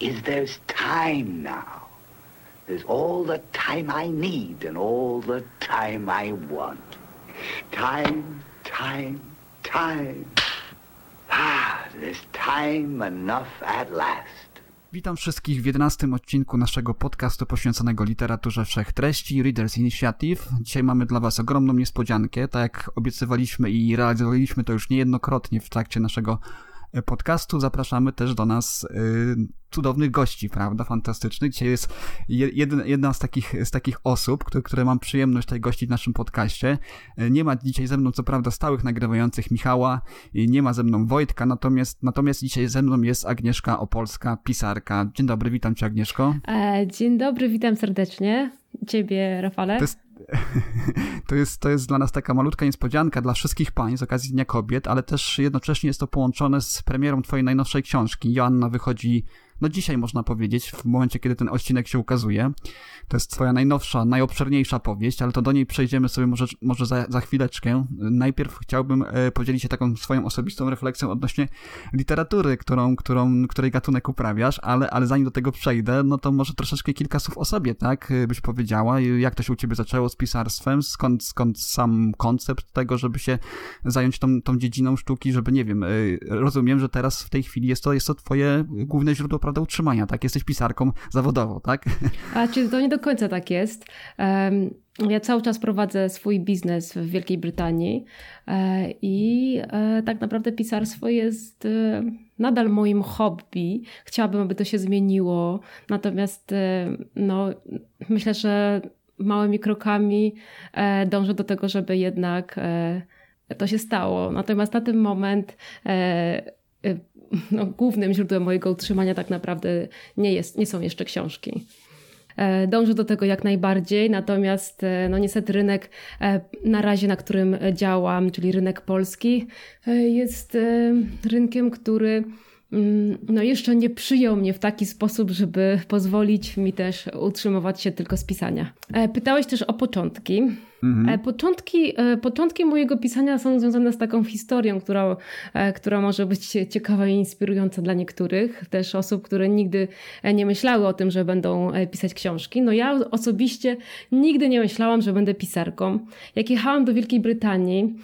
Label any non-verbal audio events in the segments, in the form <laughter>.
is there's time now. There's all the time I need and all the time I want. Time, time, time. Ah, there's time enough at last. Witam wszystkich w 11 odcinku naszego podcastu poświęconego literaturze wszechtreści Readers Initiative. Dzisiaj mamy dla Was ogromną niespodziankę, tak jak obiecywaliśmy i realizowaliśmy to już niejednokrotnie w trakcie naszego podcastu. Zapraszamy też do nas y, cudownych gości, prawda? Fantastycznych. Dzisiaj jest jedna, jedna z, takich, z takich osób, które, które mam przyjemność tutaj gościć w naszym podcaście. Y, nie ma dzisiaj ze mną, co prawda, stałych nagrywających Michała, nie ma ze mną Wojtka, natomiast, natomiast dzisiaj ze mną jest Agnieszka Opolska, pisarka. Dzień dobry, witam Cię Agnieszko. E, dzień dobry, witam serdecznie. Ciebie, Rafale. To jest, <laughs> to jest, to jest dla nas taka malutka niespodzianka dla wszystkich pań z okazji Dnia Kobiet, ale też jednocześnie jest to połączone z premierą Twojej najnowszej książki. Joanna wychodzi no dzisiaj można powiedzieć, w momencie, kiedy ten odcinek się ukazuje. To jest twoja najnowsza, najobszerniejsza powieść, ale to do niej przejdziemy sobie może, może za, za chwileczkę. Najpierw chciałbym e, podzielić się taką swoją osobistą refleksją odnośnie literatury, którą, którą, której gatunek uprawiasz, ale, ale zanim do tego przejdę, no to może troszeczkę kilka słów o sobie, tak? E, byś powiedziała, jak to się u ciebie zaczęło z pisarstwem, skąd, skąd sam koncept tego, żeby się zająć tą, tą dziedziną sztuki, żeby, nie wiem, e, rozumiem, że teraz w tej chwili jest to, jest to twoje główne źródło prawda, utrzymania, tak? Jesteś pisarką zawodową, tak? <laughs> A czy to nie do końca tak jest? Ja cały czas prowadzę swój biznes w Wielkiej Brytanii e, i e, tak naprawdę pisarstwo jest e, nadal moim hobby. Chciałabym, aby to się zmieniło, natomiast no, myślę, że małymi krokami dążę do tego, żeby jednak to się stało. Natomiast na ten moment no, głównym źródłem mojego utrzymania tak naprawdę nie, jest, nie są jeszcze książki. E, dążę do tego jak najbardziej, natomiast e, no niestety rynek e, na razie, na którym działam, czyli rynek polski, jest rynkiem, który mm, no jeszcze nie przyjął mnie w taki sposób, żeby pozwolić mi też utrzymywać się tylko z pisania. Pytałeś też o początki. Mhm. E, początki, e, początki mojego pisania są związane z taką historią, która, e, która może być ciekawa i inspirująca dla niektórych, też osób, które nigdy nie myślały o tym, że będą pisać książki. No ja osobiście nigdy nie myślałam, że będę pisarką. Jak jechałam do Wielkiej Brytanii,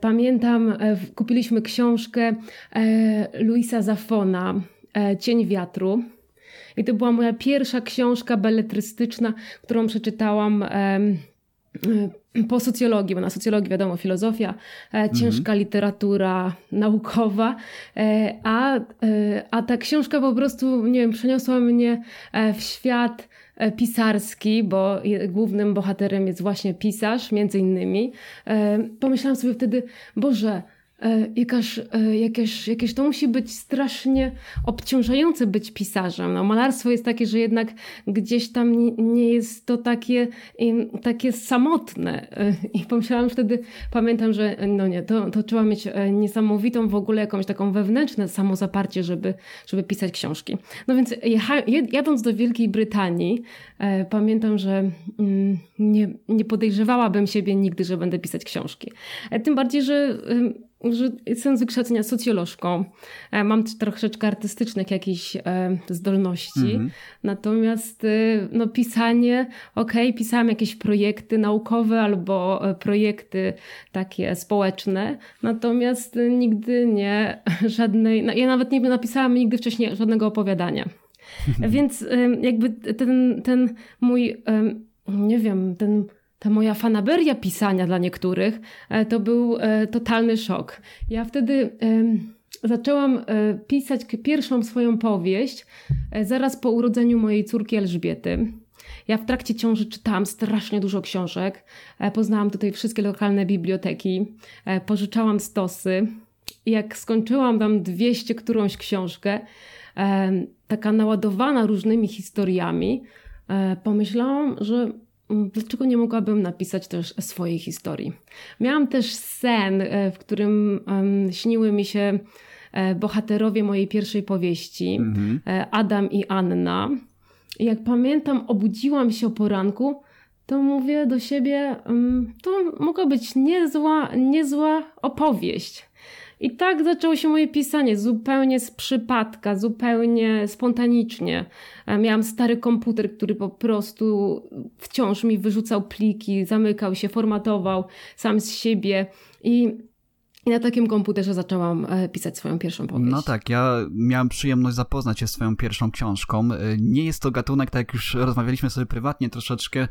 pamiętam, kupiliśmy książkę Luisa Zafona, Cień wiatru. I to była moja pierwsza książka beletrystyczna, którą przeczytałam po socjologii, bo na socjologii wiadomo filozofia, e, ciężka mhm. literatura naukowa, e, a, e, a ta książka po prostu, nie wiem, przeniosła mnie w świat pisarski, bo głównym bohaterem jest właśnie pisarz, między innymi. Pomyślałam sobie wtedy, Boże, E, jakaż, e, jakieś, jakieś to musi być strasznie obciążające być pisarzem. No, malarstwo jest takie, że jednak gdzieś tam nie, nie jest to takie, takie samotne. E, I pomyślałam wtedy, pamiętam, że no nie, to, to trzeba mieć niesamowitą w ogóle jakąś taką wewnętrzne samozaparcie, żeby, żeby pisać książki. No więc jecha, jadąc do Wielkiej Brytanii, pamiętam, że mm, nie, nie podejrzewałabym siebie nigdy, że będę pisać książki. Tym bardziej, że że jestem z wykształcenia socjolożką. E, mam troszeczkę artystycznych jakichś e, zdolności. Mhm. Natomiast e, no, pisanie, okej, okay, pisałam jakieś projekty naukowe albo projekty takie społeczne, natomiast nigdy nie <laughs> żadnej, no, ja nawet nie napisałam nigdy wcześniej żadnego opowiadania. <laughs> Więc jakby ten, ten mój, nie wiem, ten ta moja fanaberia pisania dla niektórych e, to był e, totalny szok. Ja wtedy zaczęłam e, pisać pierwszą swoją powieść zaraz po urodzeniu mojej córki Elżbiety. Ja w trakcie ciąży czytałam strasznie dużo książek. Poznałam tutaj wszystkie lokalne biblioteki. Pożyczałam stosy. Jak skończyłam tam 200 którąś książkę, taka naładowana różnymi historiami, pomyślałam, że dlaczego nie mogłabym napisać też swojej historii. Miałam też sen, w którym śniły mi się bohaterowie mojej pierwszej powieści, mhm. Adam i Anna. I jak pamiętam, obudziłam się o poranku to mówię do siebie, to mogła być niezła, niezła opowieść. I tak zaczęło się moje pisanie, zupełnie z przypadka, zupełnie spontanicznie. E, miałam stary komputer, który po prostu wciąż mi wyrzucał pliki, zamykał się, formatował sam z siebie. I i na takim komputerze zaczęłam e, pisać swoją pierwszą powieść. No tak, ja miałem przyjemność zapoznać się z swoją pierwszą książką. E, nie jest to gatunek, tak jak już rozmawialiśmy sobie prywatnie, troszeczkę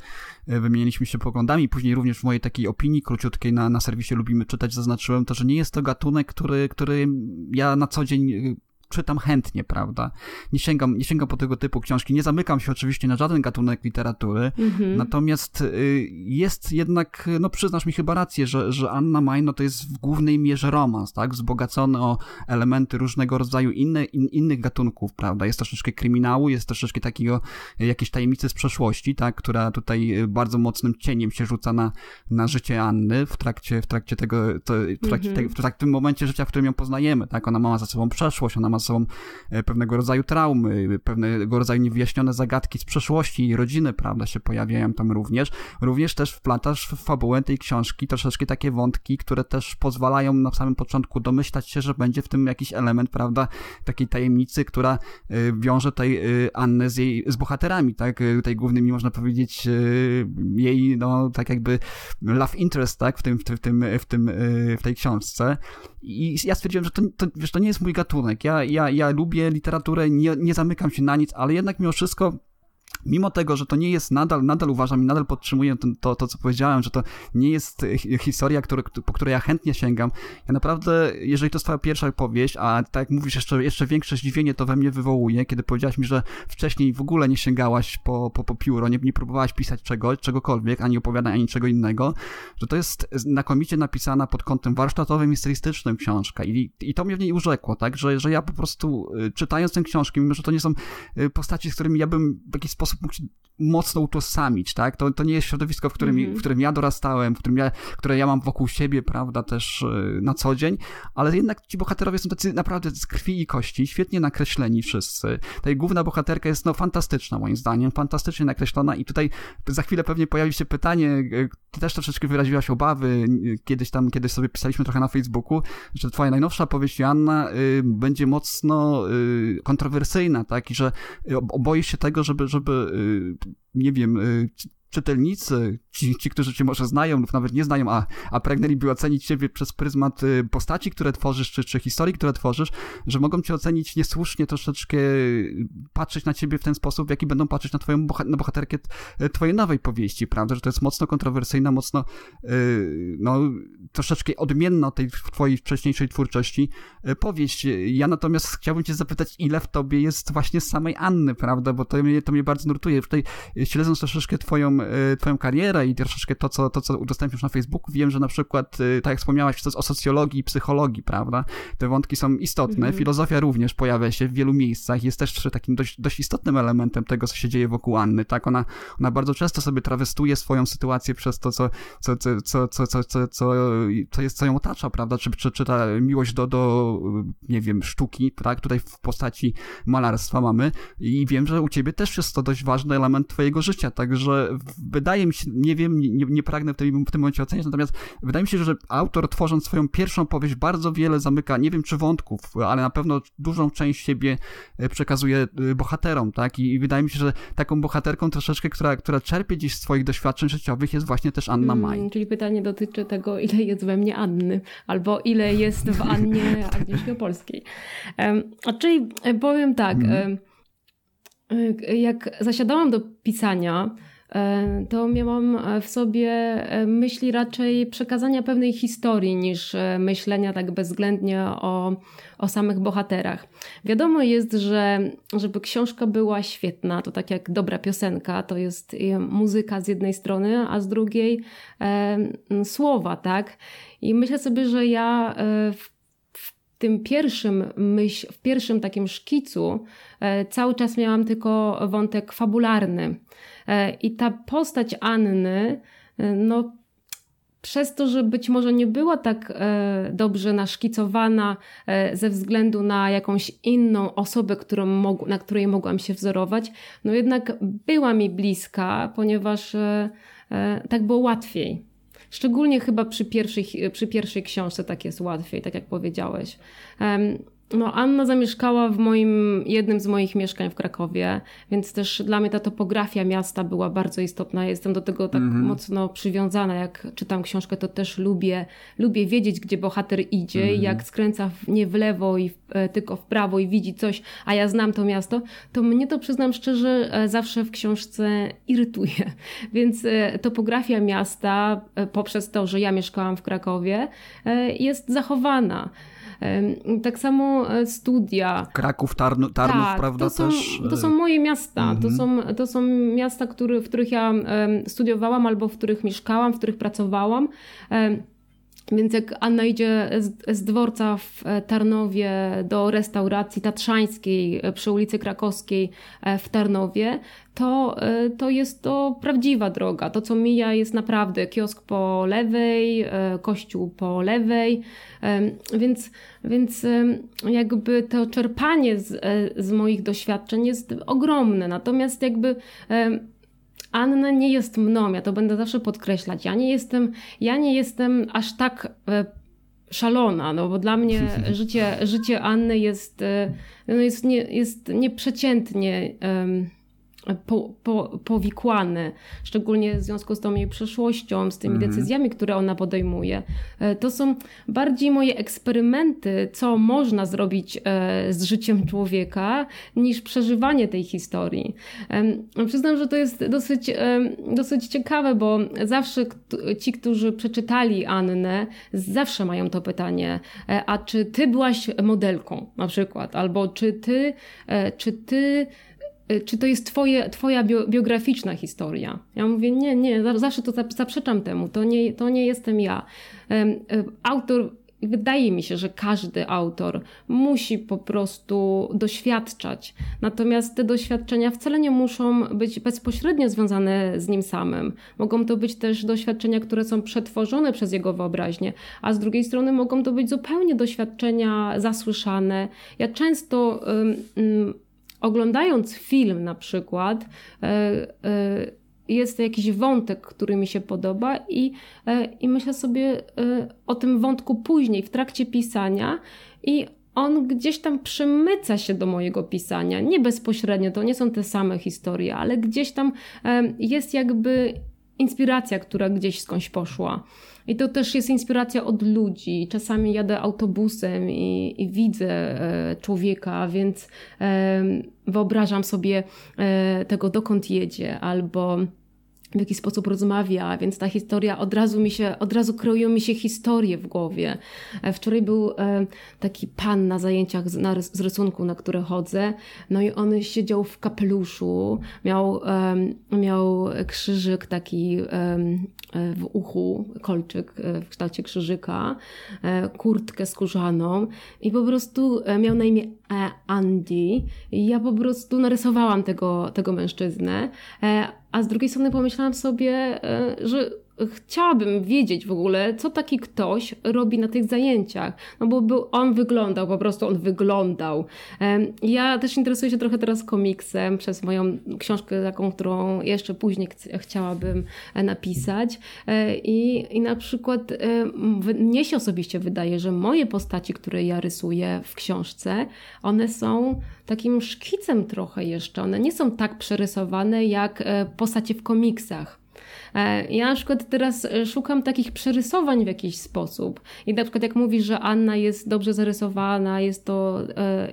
e, wymieniliśmy się poglądami. Później również w mojej takiej opinii króciutkiej na, na serwisie Lubimy Czytać zaznaczyłem to, że nie jest to gatunek, który, który ja na co dzień czytam chętnie, prawda? Nie sięgam, nie sięgam po tego typu książki. Nie zamykam się oczywiście na żaden gatunek literatury, mhm. natomiast y, jest jednak, no przyznasz mi chyba rację, że, że Anna Majno to jest w głównej mierze romans, tak? Wzbogacony o elementy różnego rodzaju inne, in, innych gatunków, prawda? Jest troszeczkę kryminału, jest troszeczkę takiego y, jakiejś tajemnicy z przeszłości, tak? Która tutaj y, bardzo mocnym cieniem się rzuca na, na życie Anny w trakcie, w trakcie tego, to, w, trakcie mhm. te, w tym momencie życia, w którym ją poznajemy, tak? Ona ma za sobą przeszłość, ona ma są e, pewnego rodzaju traumy, pewnego rodzaju niewyjaśnione zagadki z przeszłości i rodziny, prawda, się pojawiają tam również. Również też wplatasz w fabułę tej książki troszeczkę takie wątki, które też pozwalają na samym początku domyślać się, że będzie w tym jakiś element, prawda, takiej tajemnicy, która e, wiąże tej e, Annę z jej, z bohaterami, tak, tej głównymi, można powiedzieć, jej, no, tak jakby love interest, tak, w tym, w tym, w tym, w, tym, w tej książce. I ja stwierdziłem, że to, to, wiesz, to nie jest mój gatunek. Ja, ja, ja lubię literaturę, nie, nie zamykam się na nic, ale jednak mimo wszystko mimo tego, że to nie jest nadal, nadal uważam i nadal podtrzymuję to, to, to co powiedziałem, że to nie jest historia, który, po której ja chętnie sięgam. Ja naprawdę, jeżeli to jest twoja pierwsza powieść, a tak jak mówisz, jeszcze, jeszcze większe zdziwienie to we mnie wywołuje, kiedy powiedziałaś mi, że wcześniej w ogóle nie sięgałaś po, po, po pióro, nie, nie próbowałaś pisać czegoś, czegokolwiek, ani opowiadać, ani czego innego, że to jest znakomicie napisana pod kątem warsztatowym i stylistycznym książka i, i to mnie w niej urzekło, tak, że, że ja po prostu y, czytając tę książkę, mimo że to nie są y, postaci, z którymi ja bym w jakiś sposób mógł się mocno utożsamić, tak? To, to nie jest środowisko, w którym, mm -hmm. w którym ja dorastałem, w którym ja, które ja mam wokół siebie, prawda, też yy, na co dzień, ale jednak ci bohaterowie są tacy naprawdę z krwi i kości, świetnie nakreśleni wszyscy. Ta główna bohaterka jest, no, fantastyczna moim zdaniem, fantastycznie nakreślona i tutaj za chwilę pewnie pojawi się pytanie, yy, ty też troszeczkę wyraziłaś obawy, yy, kiedyś tam, kiedyś sobie pisaliśmy trochę na Facebooku, że twoja najnowsza powieść Joanna yy, będzie mocno yy, kontrowersyjna, tak? I że boisz się tego, żeby, żeby nie wiem, y, czytelnicy, ci, ci, którzy cię może znają lub nawet nie znają, a, a pragnęliby ocenić ciebie przez pryzmat y, postaci, które tworzysz, czy, czy historii, które tworzysz, że mogą cię ocenić niesłusznie, troszeczkę patrzeć na ciebie w ten sposób, w jaki będą patrzeć na twoją na bohaterkę twojej nowej powieści, prawda, że to jest mocno kontrowersyjna, mocno yy, no, troszeczkę odmienna od tej twojej wcześniejszej twórczości yy, powieść. Ja natomiast chciałbym cię zapytać, ile w tobie jest właśnie samej Anny, prawda, bo to mnie, to mnie bardzo nurtuje. Tutaj śledząc troszeczkę twoją Y, twoją karierę i troszeczkę to, co, to, co udostępniasz na Facebooku, wiem, że na przykład, y, tak jak wspomniałaś, o socjologii i psychologii, prawda? Te wątki są istotne. -hmm. Filozofia również pojawia się w wielu miejscach. Jest też takim dość, dość istotnym elementem tego, co się dzieje wokół Anny, tak? Ona, ona bardzo często sobie trawestuje swoją sytuację przez to, co, co, co, co, co, co, co, co, co jest, co ją otacza, prawda? Czy, czy, czy ta miłość do, do, nie wiem, sztuki, tak? Tutaj w postaci malarstwa mamy i wiem, że u ciebie też jest to dość ważny element twojego życia, także wydaje mi się, nie wiem, nie, nie pragnę w tym, w tym momencie oceniać, natomiast wydaje mi się, że autor tworząc swoją pierwszą powieść bardzo wiele zamyka, nie wiem czy wątków, ale na pewno dużą część siebie e, przekazuje e, bohaterom, tak? I, i wydaje mi się, że taką bohaterką troszeczkę, która, która czerpie gdzieś z swoich doświadczeń życiowych jest właśnie też Anna Maj. Hmm, czyli pytanie dotyczy tego, ile jest we mnie Anny, albo ile jest w Annie <laughs> <laughs> Agnieszki Opolskiej. Um, a czyli e, powiem tak, hmm. jak zasiadałam do pisania, to miałam e, w sobie e, myśli raczej przekazania pewnej historii niż myślenia tak bezwzględnie o, o samych bohaterach. Wiadomo jest, że żeby książka była świetna, to tak jak dobra piosenka, to jest muzyka z jednej strony, a z drugiej e, słowa, tak? I myślę sobie, że ja w tym pierwszym myśl, w pierwszym takim szkicu cały czas miałam tylko wątek fabularny. I ta postać Anny, no przez to, że być może nie była tak e, dobrze naszkicowana e, ze względu na jakąś inną osobę, którą na której mogłam się wzorować, no jednak była mi bliska, ponieważ e, e tak było łatwiej. Szczególnie chyba przy pierwszej, przy pierwszej książce tak jest łatwiej, tak jak powiedziałeś. No, Anna zamieszkała w moim, jednym z moich mieszkań w Krakowie, więc też dla mnie ta topografia miasta była bardzo istotna. Jestem do tego tak mm -hmm. mocno przywiązana. Jak czytam książkę, to też lubię, lubię wiedzieć, gdzie bohater idzie mm -hmm. jak skręca w, nie w lewo i w, e, tylko w prawo i widzi coś, a ja znam to miasto, to mnie to przyznam szczerze e, zawsze w książce irytuje. <laughs> Więc e, topografia miasta poprzez to, że ja mieszkałam w Krakowie jest zachowana. Tak samo e, studia. Kraków, Tarnów, Tarnów tak, prawda to są, też? To są moje miasta. Mhm. To, są, to są miasta, który, w których ja studiowałam albo w których mieszkałam, w których pracowałam. Więc jak Anna idzie z, z, dworca w e, Tarnowie do restauracji tatrzańskiej e, przy ulicy Krakowskiej w Tarnowie, to, to jest to prawdziwa droga. To, co mija, jest naprawdę kiosk po lewej, kościół po lewej. Więc więc jakby to czerpanie z, e, z moich doświadczeń jest ogromne. Natomiast jakby Anna nie jest mną, ja to będę zawsze podkreślać. Ja nie jestem, ja nie jestem aż tak e, szalona, no bo dla mnie <laughs> życie, życie Anny jest, e, no jest, nie, jest nieprzeciętnie po, po, powikłany, szczególnie w związku z tą jej przeszłością, z tymi mm. decyzjami, które ona podejmuje. E, to są bardziej moje eksperymenty, co można zrobić e, z życiem człowieka, niż przeżywanie tej historii. Przyznam, że to jest dosyć, dosyć ciekawe, bo zawsze ci, którzy przeczytali Annę, zawsze mają to pytanie, e, a czy ty byłaś modelką na przykład, albo czy ty, czy ty czy to jest twoje, twoja biograficzna historia? Ja mówię, nie, nie, zawsze to zaprzeczam temu, to nie, to nie jestem ja. Y, autor, wydaje mi się, że każdy autor musi po prostu doświadczać, natomiast te doświadczenia wcale nie muszą być bezpośrednio związane z nim samym. Mogą to być też doświadczenia, które są przetworzone przez jego wyobraźnię, a z drugiej strony mogą to być zupełnie doświadczenia zasłyszane. Ja często oglądając film na przykład, e, e, jest jakiś wątek, który mi się podoba, i, e, i myślę sobie o tym wątku później, w trakcie pisania, i on gdzieś tam przymyca się do mojego pisania. Nie bezpośrednio, to nie są te same historie, ale gdzieś tam jest jakby inspiracja, która gdzieś skądś poszła. I to też jest inspiracja od ludzi. Czasami jadę autobusem i, i widzę e, człowieka, więc wyobrażam sobie e, tego, dokąd jedzie, albo w jaki sposób rozmawia, więc ta historia od razu mi się, od razu kreują mi się historie w głowie. E, wczoraj był e, taki pan na zajęciach z, na, z rysunku, na które chodzę, no i on siedział w kapeluszu, miał, miał krzyżyk taki w uchu, kolczyk e, w kształcie krzyżyka, kurtkę skórzaną i po prostu miał na imię Andy. I ja po prostu narysowałam tego, tego mężczyznę, a z drugiej strony pomyślałam sobie, e, że chciałabym wiedzieć w ogóle, co taki ktoś robi na tych zajęciach. No bo był, on wyglądał, po prostu on wyglądał. Ja też interesuję się trochę teraz komiksem przez moją książkę taką, którą jeszcze później chciałabym e, napisać. E, I, i na przykład mnie się osobiście wydaje, że moje postaci, które ja rysuję w książce, one są takim szkicem trochę jeszcze. One nie są tak przerysowane jak e, postacie w komiksach. E, ja na przykład teraz e, szukam takich przerysowań w jakiś sposób. I na przykład jak mówisz, że Anna jest dobrze zarysowana, jest to,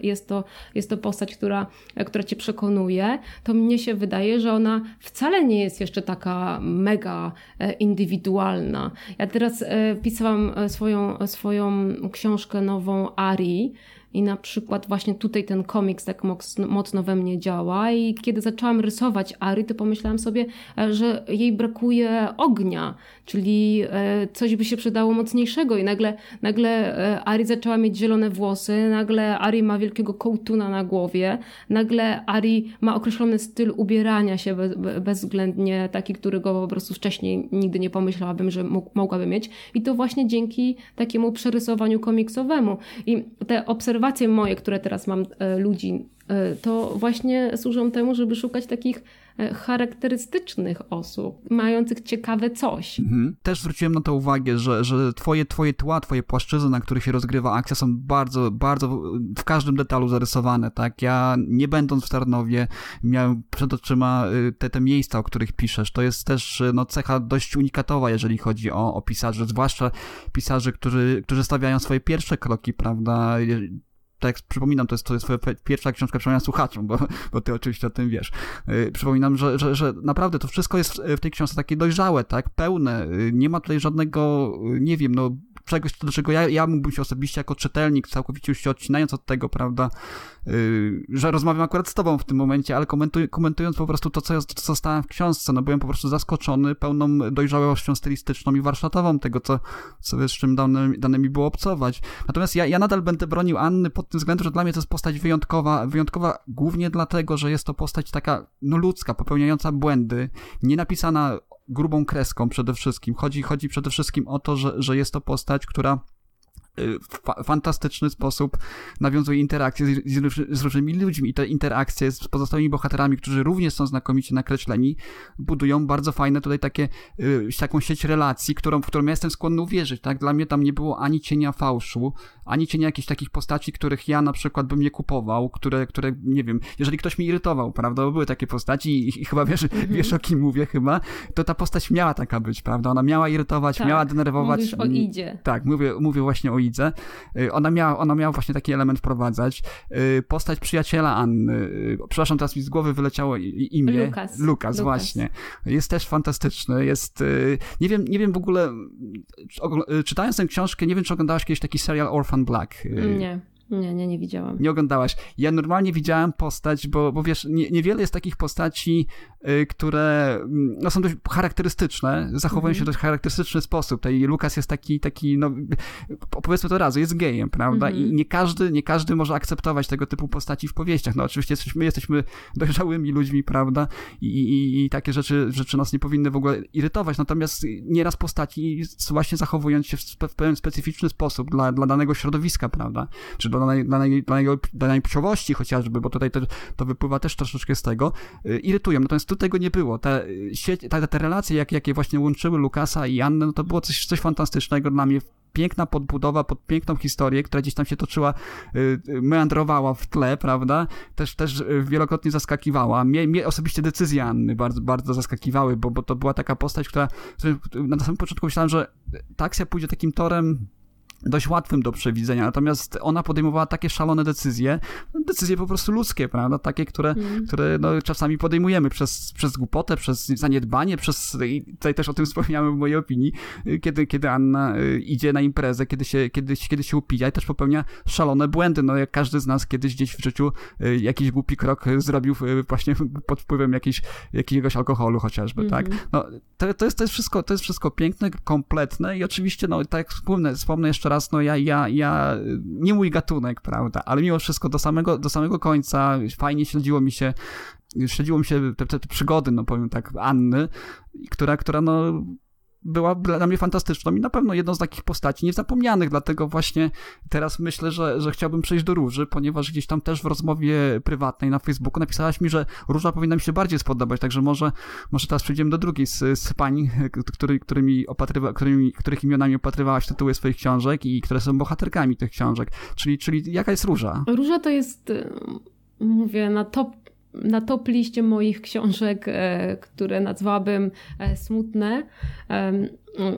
jest to, jest to postać, która, która cię przekonuje, to mnie się wydaje, że ona wcale nie jest jeszcze taka mega indywidualna. Ja teraz pisałam swoją, swoją książkę nową Ari I na przykład właśnie tutaj ten komiks tak mocno we mnie działa. I kiedy zaczęłam rysować Ari, to pomyślałam sobie, e, że jej brakuje ognia, czyli e, coś by się przydało mocniejszego. I nagle, nagle e, Ari zaczęła mieć zielone włosy, nagle Ari ma wielkiego kołtuna na głowie, nagle Ari ma określony styl ubierania się bez, bezwzględnie taki, którego po prostu wcześniej nigdy nie pomyślałabym, że mogłaby mieć. I to właśnie dzięki takiemu przerysowaniu komiksowemu. I te obserwacje obserwacje moje, które teraz mam e, ludzi, e, to właśnie służą temu, żeby szukać takich e, charakterystycznych osób, mających ciekawe coś. Mhm. Też zwróciłem na to uwagę, że, że twoje, twoje tła, twoje płaszczyzny, na których się rozgrywa akcja są bardzo, bardzo w każdym detalu zarysowane, tak? Ja nie będąc w Tarnowie miałem przed oczyma te, te miejsca, o których piszesz. To jest też no, cecha dość unikatowa, jeżeli chodzi o, o pisarzy, zwłaszcza pisarzy, którzy, którzy stawiają swoje pierwsze kroki, prawda? Tak jak przypominam, to jest, to jest twoja pierwsza książka przypominam słuchaczom, bo, bo ty oczywiście o tym wiesz. Yy, przypominam, że, że, że naprawdę to wszystko jest w tej książce takie dojrzałe, tak, pełne. Yy, nie ma tutaj żadnego, nie wiem, no czegoś, do czego ja, ja mógłbym się osobiście jako czytelnik, całkowicie się odcinając od tego, prawda, yy, że rozmawiam akurat z tobą w tym momencie, ale komentuj, komentując po prostu to, co, ja, zostałem w książce, no byłem po prostu zaskoczony pełną dojrzałością stylistyczną i warsztatową tego, co, co z czym dane, dane mi było obcować. Natomiast ja, ja nadal będę bronił Anny pod tym względem, że dla mnie to jest postać wyjątkowa, wyjątkowa głównie dlatego, że jest to postać taka, no ludzka, popełniająca błędy, nie napisana grubą kreską przede wszystkim. Chodzi, chodzi przede wszystkim o to, że, że jest to postać, która Fa fantastyczny sposób nawiązuje interakcje z, z, z, różnymi ludźmi i te interakcje z pozostałymi bohaterami, którzy również są znakomicie nakreśleni, budują bardzo fajne tutaj takie, y, taką sieć relacji, którą, w którą ja jestem skłonny uwierzyć, tak? Dla mnie tam nie było ani cienia fałszu, ani cienia jakichś takich postaci, których ja na przykład bym nie kupował, które, które nie wiem, jeżeli ktoś mi irytował, prawda, bo były takie postaci i, i chyba wiesz, mm -hmm. wiesz o kim mówię chyba, to ta postać miała taka być, prawda? Ona miała irytować, tak, miała denerwować. Mówisz o Idzie. Tak, mówię, mówię właśnie o Idzie. Y, ona miała, ona miała właśnie taki element wprowadzać. Y, postać przyjaciela Anny, y, przepraszam, teraz mi z głowy wyleciało imię. Lukas. Lukas, właśnie. Jest też fantastyczny, jest, nie wiem, nie wiem w ogóle, czytając tę książkę, nie wiem, czy oglądałaś kiedyś taki serial Orphan Black. Nie. Nie, nie, nie widziałam. Nie oglądałaś. Ja normalnie widziałem postać, bo, bo wiesz, nie, niewiele jest takich postaci, które mm, no, są dość charakterystyczne, zachowują się w dość charakterystyczny sposób. Tutaj Lukas jest taki, taki, no powiedzmy to razu, jest gejem, prawda? Mm -hmm. I mhm. nie każdy, nie każdy może akceptować tego typu postaci w powieściach. No oczywiście jesteśmy, jesteśmy dojrzałymi ludźmi, prawda? I, i, i takie rzeczy, rzeczy nas nie powinny w ogóle irytować. Natomiast nieraz postaci właśnie zachowując się w pewien specyficzny sposób dla, dla danego środowiska, prawda? Czy dla danej, danej, danej, danej płciowości chociażby, bo tutaj to, to wypływa też troszeczkę z tego, y, irytują. Natomiast tu tego nie było. Te, y, sieć, te, te relacje, jak, jakie właśnie łączyły Lukasa i Annę, no to było coś, coś fantastycznego dla mnie piękna podbudowa pod piękną historię, która gdzieś tam się toczyła, y, meandrowała w tle, prawda? Też, też wielokrotnie zaskakiwała. Mnie, mnie osobiście decyzje Anny bardzo, bardzo zaskakiwały, bo, bo to była taka postać, która na samym początku myślałem, że ta akcja pójdzie takim torem dość łatwym do przewidzenia, natomiast ona podejmowała takie szalone decyzje, decyzje po prostu ludzkie, prawda, takie, które, mm. które no, czasami podejmujemy przez, przez głupotę, przez zaniedbanie, przez, i tutaj też o tym <laughs> wspomniałem w mojej opinii, kiedy, kiedy Anna y, idzie na imprezę, kiedy się, kiedy, kiedy się upija i też popełnia szalone błędy, no jak każdy z nas kiedyś gdzieś w życiu y, jakiś głupi krok zrobił y, właśnie <laughs> pod wpływem jakiejś, jakiegoś alkoholu chociażby, mm tak, mhm. no to, to, jest, to jest wszystko, to jest wszystko piękne, kompletne i oczywiście, no tak jak wspomnę, wspomnę jeszcze raz, no ja, ja, ja, nie mój gatunek, prawda, ale mimo wszystko do samego, do samego końca fajnie śledziło mi się, śledziło mi się te, te, przygody, no powiem tak, Anny, która, która no była dla mnie fantastyczną i na pewno jedną z takich postaci niezapomnianych, dlatego właśnie teraz myślę, że, że chciałbym przejść do Róży, ponieważ gdzieś tam też w rozmowie prywatnej na Facebooku napisałaś mi, że Róża powinna mi się bardziej spodobać, także może, może teraz przejdziemy do drugiej z, z pań, który, którymi opatrywa, którymi, których imionami opatrywałaś tytuły swoich książek i które są bohaterkami tych książek, czyli, czyli jaka jest Róża? Róża to jest mówię, na top na top liście moich książek, e, które nazwałabym e, smutne.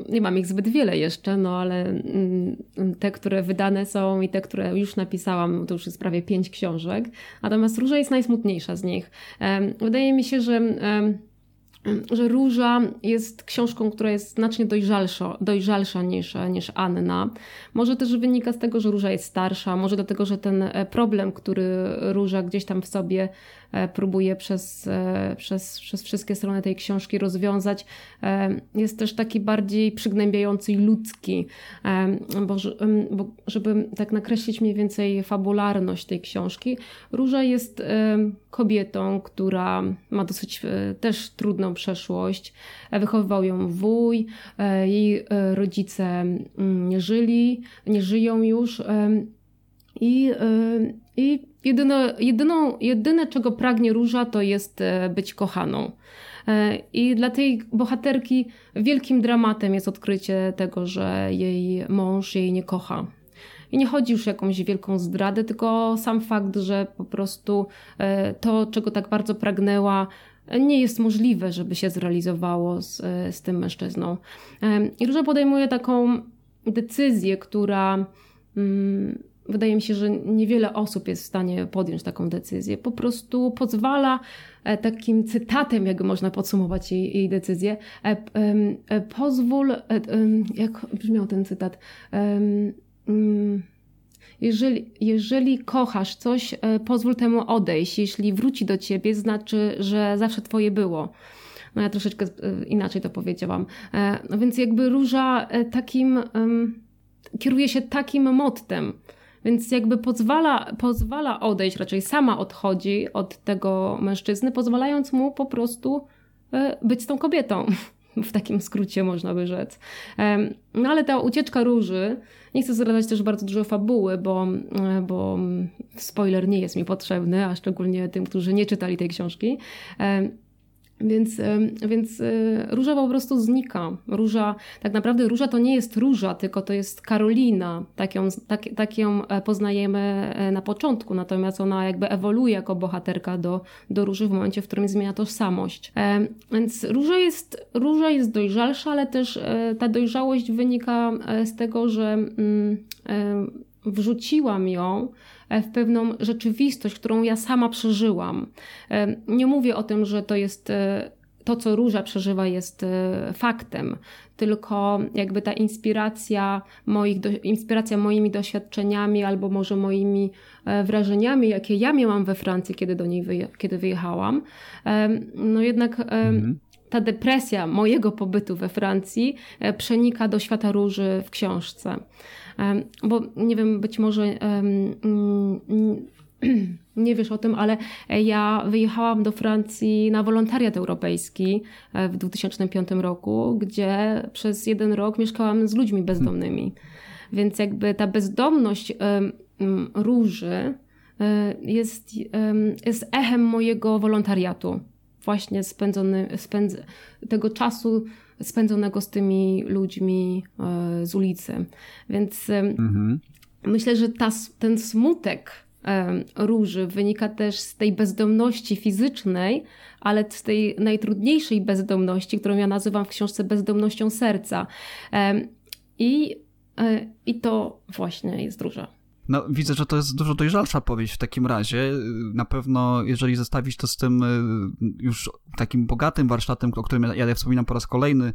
Nie mam ich zbyt wiele jeszcze, no ale mm, te, które wydane są i te, które już napisałam, to już jest prawie pięć książek. Natomiast Róża jest najsmutniejsza z nich. Wydaje mi się, że że Róża jest książką, która jest znacznie dojrzalsza, dojrzalsza niż, niż Anna. Może też wynika z tego, że Róża jest starsza, może dlatego, że ten e, problem, który Róża gdzieś tam w sobie e, próbuje przez, e, przez, przez wszystkie strony tej książki rozwiązać, jest też taki bardziej przygnębiający i ludzki, bo, bo żeby tak nakreślić mniej więcej fabularność tej książki, Róża jest kobietą, która ma dosyć też trudną przeszłość. Wychowywał ją wuj, e, jej e, rodzice mm, nie żyli, nie żyją już. I, e, i jedyne, jedyną, jedyne, czego pragnie Róża, to jest być kochaną. I dla tej bohaterki wielkim dramatem jest odkrycie tego, że jej mąż jej nie kocha. I nie chodzi już o jakąś wielką zdradę, tylko sam fakt, że po prostu to, czego tak bardzo pragnęła, nie jest możliwe, żeby się zrealizowało z, z tym mężczyzną. I Róża podejmuje taką decyzję, która mm, wydaje mi się, że niewiele osób jest w stanie podjąć taką decyzję. Po prostu pozwala e, takim cytatem, jak można podsumować jej, jej decyzję, e, e, pozwól, jak brzmiał ten cytat, mm, jeżeli, jeżeli kochasz coś, e, pozwól temu odejść. Jeśli wróci do ciebie, znaczy, że zawsze twoje było. No ja troszeczkę e, inaczej to powiedziałam. E, no więc jakby róża takim, kieruje się takim mottem. Więc jakby pozwala, pozwala odejść, raczej sama odchodzi od tego mężczyzny, pozwalając mu po prostu być tą kobietą. W takim skrócie można by rzec. No ale ta ucieczka róży nie chcę zdradzać też bardzo dużo fabuły, bo, e, bo spoiler nie jest mi potrzebny, a szczególnie tym, którzy nie czytali tej książki. E, więc, e, więc róża po prostu znika. Róża, tak naprawdę róża to nie jest róża, tylko to jest Karolina. Tak ją, tak, tak ją poznajemy na początku, natomiast ona jakby ewoluuje jako bohaterka do, do róży w momencie, w którym zmienia tożsamość. Więc róża jest, róża jest dojrzalsza, ale też ta dojrzałość wynika z tego, że mm, wrzuciłam ją E, w pewną rzeczywistość, którą ja sama przeżyłam. E, nie mówię o tym, że to jest e, to, co Róża przeżywa, jest faktem, tylko jakby ta inspiracja, moich, inspiracja moimi doświadczeniami albo może moimi wrażeniami, jakie ja miałam we Francji, kiedy do niej wyje, kiedy wyjechałam, no jednak mhm. Ta depresja mojego pobytu we Francji przenika do świata róży w książce. Bo nie wiem, być może mm, <clears throat> nie wiesz o tym, ale ja wyjechałam do Francji na wolontariat europejski e, w 2005 roku, gdzie przez jeden rok mieszkałam z ludźmi bezdomnymi. Więc jakby ta bezdomność róży e, jest, jest echem mojego wolontariatu. Właśnie spędzony, spędz, tego czasu spędzonego z tymi ludźmi e, z ulicy. Więc mhm. myślę, że ta, ten smutek róży wynika też z tej bezdomności fizycznej, ale z tej najtrudniejszej bezdomności, którą ja nazywam w książce bezdomnością serca. I, e, i to właśnie jest róża. No, widzę, że to jest dużo dojrzalsza powieść w takim razie. Na pewno, jeżeli zestawić to z tym y, już takim bogatym warsztatem, o którym ja, wspominam po raz kolejny,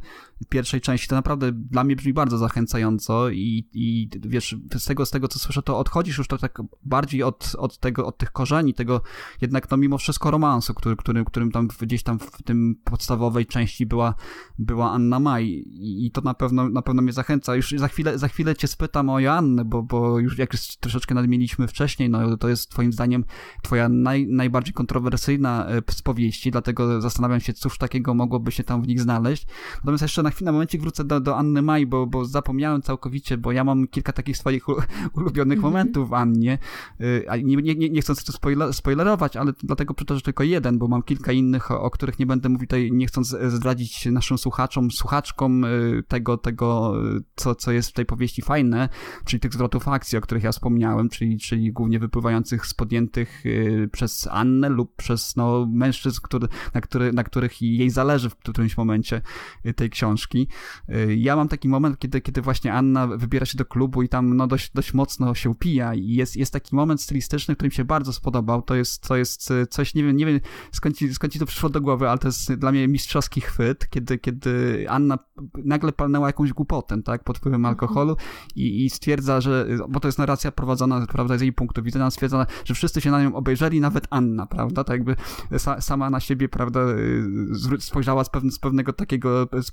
pierwszej części, to naprawdę dla mnie brzmi bardzo zachęcająco i, i wiesz, z tego, z tego, co słyszę, to odchodzisz już to tak bardziej od, od tego, od tych korzeni, tego jednak, no mimo wszystko romansu, który, którym, którym tam gdzieś tam w tym podstawowej części była, była Anna Maj i, i to na pewno, na pewno mnie zachęca. Już za chwilę, za chwilę cię spytam o Joannę, bo, bo już jak jest troszeczkę nadmieniliśmy wcześniej, no to jest twoim zdaniem twoja naj, najbardziej kontrowersyjna e, z powieści, dlatego zastanawiam się, cóż takiego mogłoby się tam w nich znaleźć. Natomiast jeszcze na chwilę, na momencie wrócę do, do Anny Maj, bo, bo zapomniałem całkowicie, bo ja mam kilka takich swoich <laughs> ulubionych -hmm. momentów w Annie, e, nie, nie, nie, nie chcąc to spoiler, spoilerować, ale dlatego przytoczę tylko jeden, bo mam kilka innych, o, o których nie będę mówił tutaj, nie chcąc zdradzić naszym słuchaczom, słuchaczkom e, tego, tego co, co jest w tej powieści fajne, czyli tych zwrotów akcji, o których ja wspomniałem, wspomniałem, czyli, czyli głównie wypływających z podjętych y, przez Annę lub przez no, mężczyzn, który, na, który, na których jej zależy w którymś momencie y, tej książki. Y, ja mam taki moment, kiedy, kiedy właśnie Anna wybiera się do klubu i tam no, dość, dość mocno się upija i jest, jest taki moment stylistyczny, który mi się bardzo spodobał. To jest, to jest coś, nie wiem, nie wiem skąd ci, skąd ci to przyszło do głowy, ale to jest dla mnie mistrzowski chwyt, kiedy, kiedy Anna nagle palnęła jakąś głupotę, tak, pod wpływem alkoholu i, i stwierdza, że, bo to jest narracja prowadzona, prawda, z jej punktu widzenia, stwierdza, że wszyscy się na nią obejrzeli, nawet Anna, prawda, tak jakby sa, sama na siebie, prawda, y, spojrzała z, pewne, z pewnego takiego, z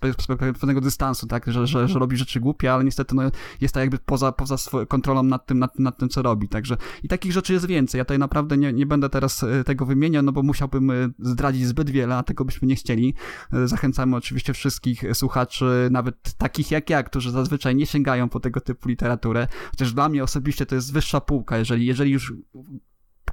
pewnego dystansu, tak, że, że, że robi rzeczy głupie, ale niestety no, jest tak jakby poza, poza kontrolą nad tym, nad, nad tym, co robi, także i takich rzeczy jest więcej, ja tutaj naprawdę nie, nie będę teraz y, tego wymieniał, no bo musiałbym y, zdradzić zbyt wiele, a tego byśmy nie chcieli. Zachęcamy oczywiście wszystkich słuchaczy, nawet takich jak ja, którzy zazwyczaj nie sięgają po tego typu literaturę, chociaż dla mnie osobiście to jest wyższa półka, jeżeli, jeżeli już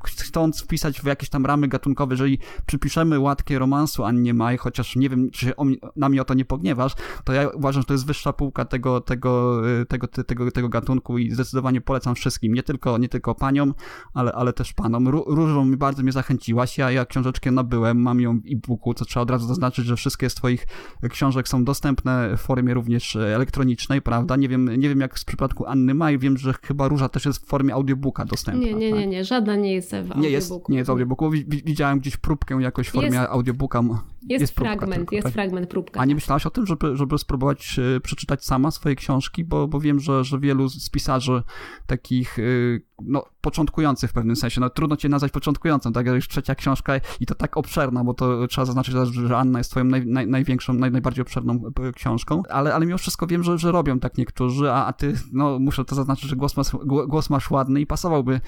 chcąc wpisać w jakieś tam ramy gatunkowe, jeżeli przypiszemy łatkie romansu Annie Maj, chociaż nie wiem, czy na mnie o to nie pogniewasz, to ja uważam, że to jest wyższa półka tego, tego, y, tego, tego, tego gatunku i zdecydowanie polecam wszystkim, nie tylko, nie tylko paniom, ale, ale też panom. Różą mi bardzo mnie zachęciłaś, ja, ja książeczkę nabyłem, mam ją w e-booku, co trzeba od razu zaznaczyć, że wszystkie z twoich książek są dostępne w formie również elektronicznej, prawda? Nie wiem, nie wiem jak w przypadku Anny Maj, wiem, że chyba Róża też jest w formie audiobooka dostępna. Nie, nie, tak? nie, nie, żadna nie jest w nie jest, nie jest audiobooku. Widziałem gdzieś próbkę jakoś w formie jest, audiobooka. Jest, jest fragment, tylko, jest tak? fragment próbka. A nie myślałaś o tym, żeby, żeby spróbować e, przeczytać sama swoje książki? Bo, bo wiem, że, że wielu z pisarzy takich e, no, początkujących w pewnym sensie, no trudno cię nazwać początkującym, tak, już trzecia książka i to tak obszerna, bo to trzeba zaznaczyć, że Anna jest twoją naj, naj, największą, naj, najbardziej obszerną e, książką, ale, ale mimo wszystko wiem, że, że robią tak niektórzy, a, a ty, no muszę to zaznaczyć, że głos masz, głos masz ładny i pasowałby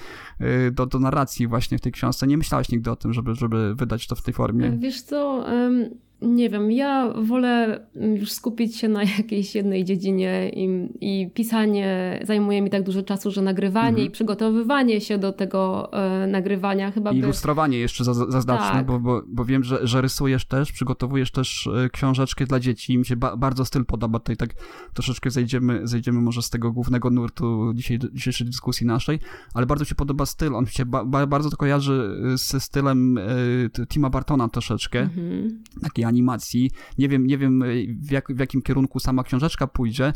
do, do narracji właśnie w tej książce. Nie myślałeś nigdy o tym, żeby, żeby wydać to w tej formie? Wiesz co, um nie wiem, ja wolę już skupić się na jakiejś jednej dziedzinie i, i pisanie zajmuje mi tak dużo czasu, że nagrywanie mhm. i przygotowywanie się do tego e, nagrywania chyba. I ilustrowanie by... jeszcze zaznaczmy, tak. bo, bo, bo wiem, że, że rysujesz też, przygotowujesz też e, książeczkę dla dzieci i mi się ba bardzo styl podoba. Tutaj tak troszeczkę zejdziemy, zejdziemy może z tego głównego nurtu dzisiaj, dzisiejszej dyskusji naszej, ale bardzo się podoba styl. On się ba bardzo to kojarzy e, ze stylem e, Tima Bartona troszeczkę. Mhm. Taki animacji. Nie wiem, nie wiem w, jak, w jakim kierunku sama książeczka pójdzie,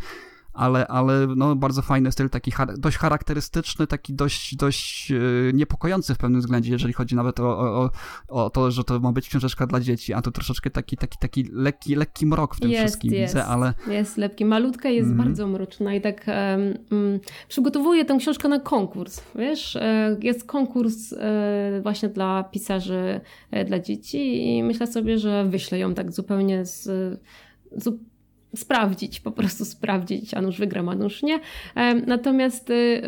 ale, ale no, bardzo fajny styl, taki dość charakterystyczny, taki dość, dość yy, niepokojący w pewnym względzie, jeżeli chodzi nawet o, o, o to, że to ma być książeczka dla dzieci, a to troszeczkę taki, taki, taki lekki, lekki mrok w tym jest, wszystkim jest, widzę, ale... Jest lekki. Malutka jest mm. bardzo mroczna i tak um, przygotowuję tę książkę na konkurs, wiesz? E, jest konkurs e, właśnie dla pisarzy e, dla dzieci i myślę sobie, że wyślę ją tak zupełnie z, z sprawdzić, po prostu sprawdzić, a nuż wygram, a nuż nie. Natomiast y,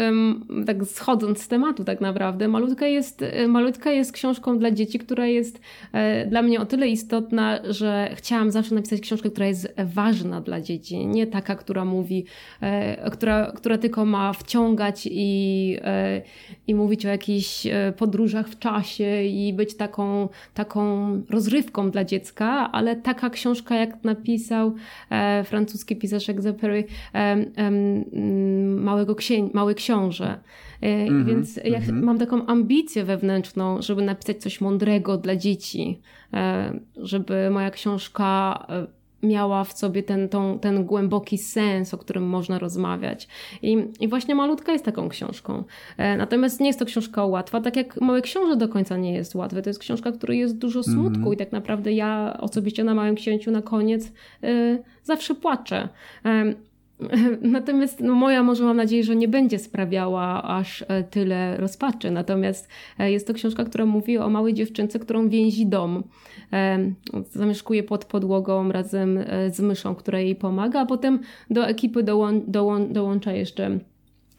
tak schodząc z tematu tak naprawdę, Malutka jest, y, Malutka jest książką dla dzieci, która jest e, dla mnie o tyle istotna, że chciałam zawsze napisać książkę, która jest ważna dla dzieci, nie taka, która mówi, e, która, która tylko ma wciągać i, e, i mówić o jakichś podróżach w czasie i być taką, taką rozrywką dla dziecka, ale taka książka, jak napisał francuski pisarz Exupery Małego księ Mały Książę. Mm -hmm, Więc ja mm -hmm. mam taką ambicję wewnętrzną, żeby napisać coś mądrego dla dzieci, e, żeby moja książka e, miała w sobie ten, tą, ten głęboki sens, o którym można rozmawiać. I, I właśnie Malutka jest taką książką. E, natomiast nie jest to książka łatwa, tak jak Małe Książę do końca nie jest łatwy. To jest książka, w której jest dużo smutku mm -hmm. i tak naprawdę ja osobiście na Małym Księciu na koniec y, zawsze płaczę. Y, <laughs> Natomiast no, moja może mam nadzieję, że nie będzie sprawiała aż e, tyle rozpaczy. Natomiast e, jest to książka, która mówi o małej dziewczynce, którą więzi dom. E, zamieszkuje pod podłogą razem z myszą, która jej pomaga, a potem do ekipy dołą dołą dołącza jeszcze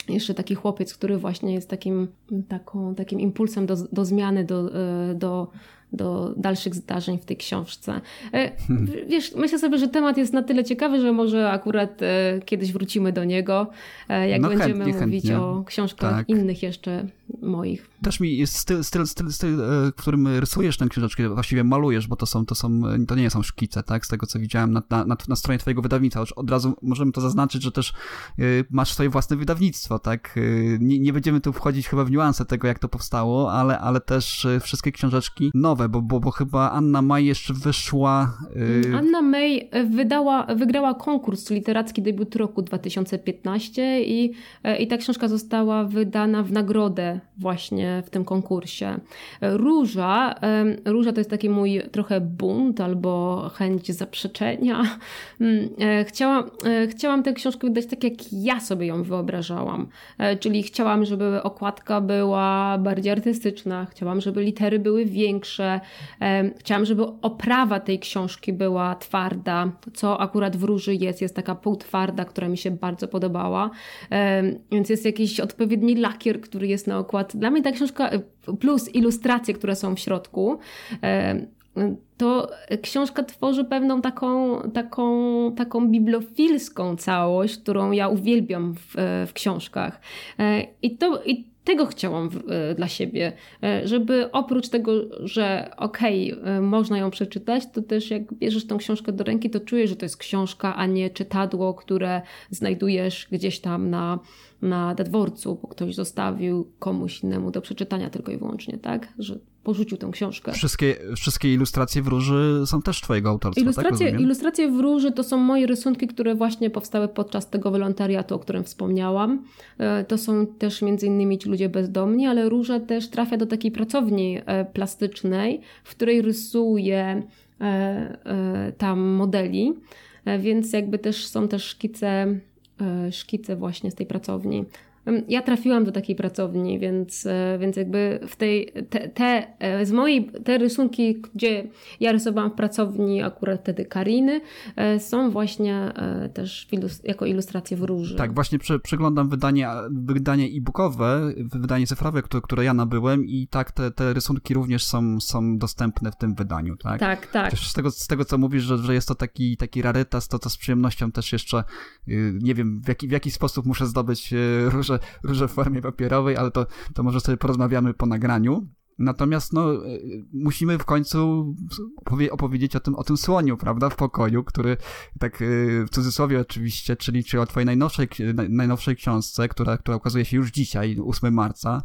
jeszcze taki chłopiec, który właśnie jest takim, taką, takim impulsem do, do zmiany, do, do do dalszych zdarzeń w tej książce. Hmm. Wiesz, myślę sobie, że temat jest na tyle ciekawy, że może akurat kiedyś wrócimy do niego, jak no będziemy chętnie, mówić chętnie. o książkach tak. innych jeszcze moich. Też mi jest styl, styl, styl, styl, w którym rysujesz tę książeczkę, właściwie malujesz, bo to są, to są, to nie są szkice, tak, z tego co widziałem na, na, na stronie twojego wydawnictwa. Od razu możemy to zaznaczyć, że też masz swoje własne wydawnictwo, tak, nie, nie będziemy tu wchodzić chyba w niuanse tego, jak to powstało, ale, ale też wszystkie książeczki nowe, bo, bo, bo chyba Anna May jeszcze wyszła... Yy... Anna May wydała, wygrała konkurs literacki debiut roku 2015 i, i ta książka została wydana w nagrodę właśnie w tym konkursie. Róża, Róża to jest taki mój trochę bunt albo chęć zaprzeczenia. E, chciałam, chciałam tę książkę wydać tak, jak ja sobie ją wyobrażałam. Czyli chciałam, żeby okładka była bardziej artystyczna, chciałam, żeby litery były większe, chciałam, żeby oprawa tej książki była twarda, co akurat w Róży jest, jest taka półtwarda, która mi się bardzo podobała, więc jest jakiś odpowiedni lakier, który jest na okład. Dla mnie ta książka plus ilustracje, które są w środku, to książka tworzy pewną taką, taką, taką bibliofilską całość, którą ja uwielbiam w, w książkach. I to, i tego chciałam e, dla siebie, e, żeby oprócz tego, że okej, okay, e, można ją przeczytać, to też jak bierzesz tą książkę do ręki, to czujesz, że to jest książka, a nie czytadło, które znajdujesz gdzieś tam na, na dworcu, bo ktoś zostawił komuś innemu do przeczytania tylko i wyłącznie, tak? Że porzucił tę książkę. Wszystkie, wszystkie ilustracje w róży są też twojego autorstwa, ilustracje, tak Ilustracje w róży to są moje rysunki, które właśnie powstały podczas tego wolontariatu, o którym wspomniałam. E, to są też między innymi ci ludzie bezdomni, ale róża też trafia do takiej pracowni e, plastycznej, w której rysuje e, tam modeli, więc jakby też są też szkice, szkice właśnie z tej pracowni. Ja trafiłam do takiej pracowni, więc, e, więc jakby w tej, te, te, e, z mojej, te rysunki, gdzie ja rysowałam w pracowni akurat wtedy Kariny, e, są właśnie też jako ilustracje w róży. Tak, właśnie przeglądam wydanie, wydanie e-bookowe, wydanie cyfrowe, które, które ja nabyłem i tak te, te rysunki również są, są dostępne w tym wydaniu, tak? Tak, tak. Też z tego, z tego co mówisz, że, że jest to taki, taki rarytas, to, to z przyjemnością też jeszcze, y, nie wiem, w jaki, w jaki sposób muszę zdobyć róże róże, róże w formie papierowej, ale to, to może sobie porozmawiamy po nagraniu. Natomiast no, musimy w końcu opowiedzieć o tym, o tym słoniu, prawda, w pokoju, który tak y, w cudzysłowie oczywiście, czyli, czyli o twojej najnowszej, najnowszej książce, która, która ukazuje się już dzisiaj, 8 marca.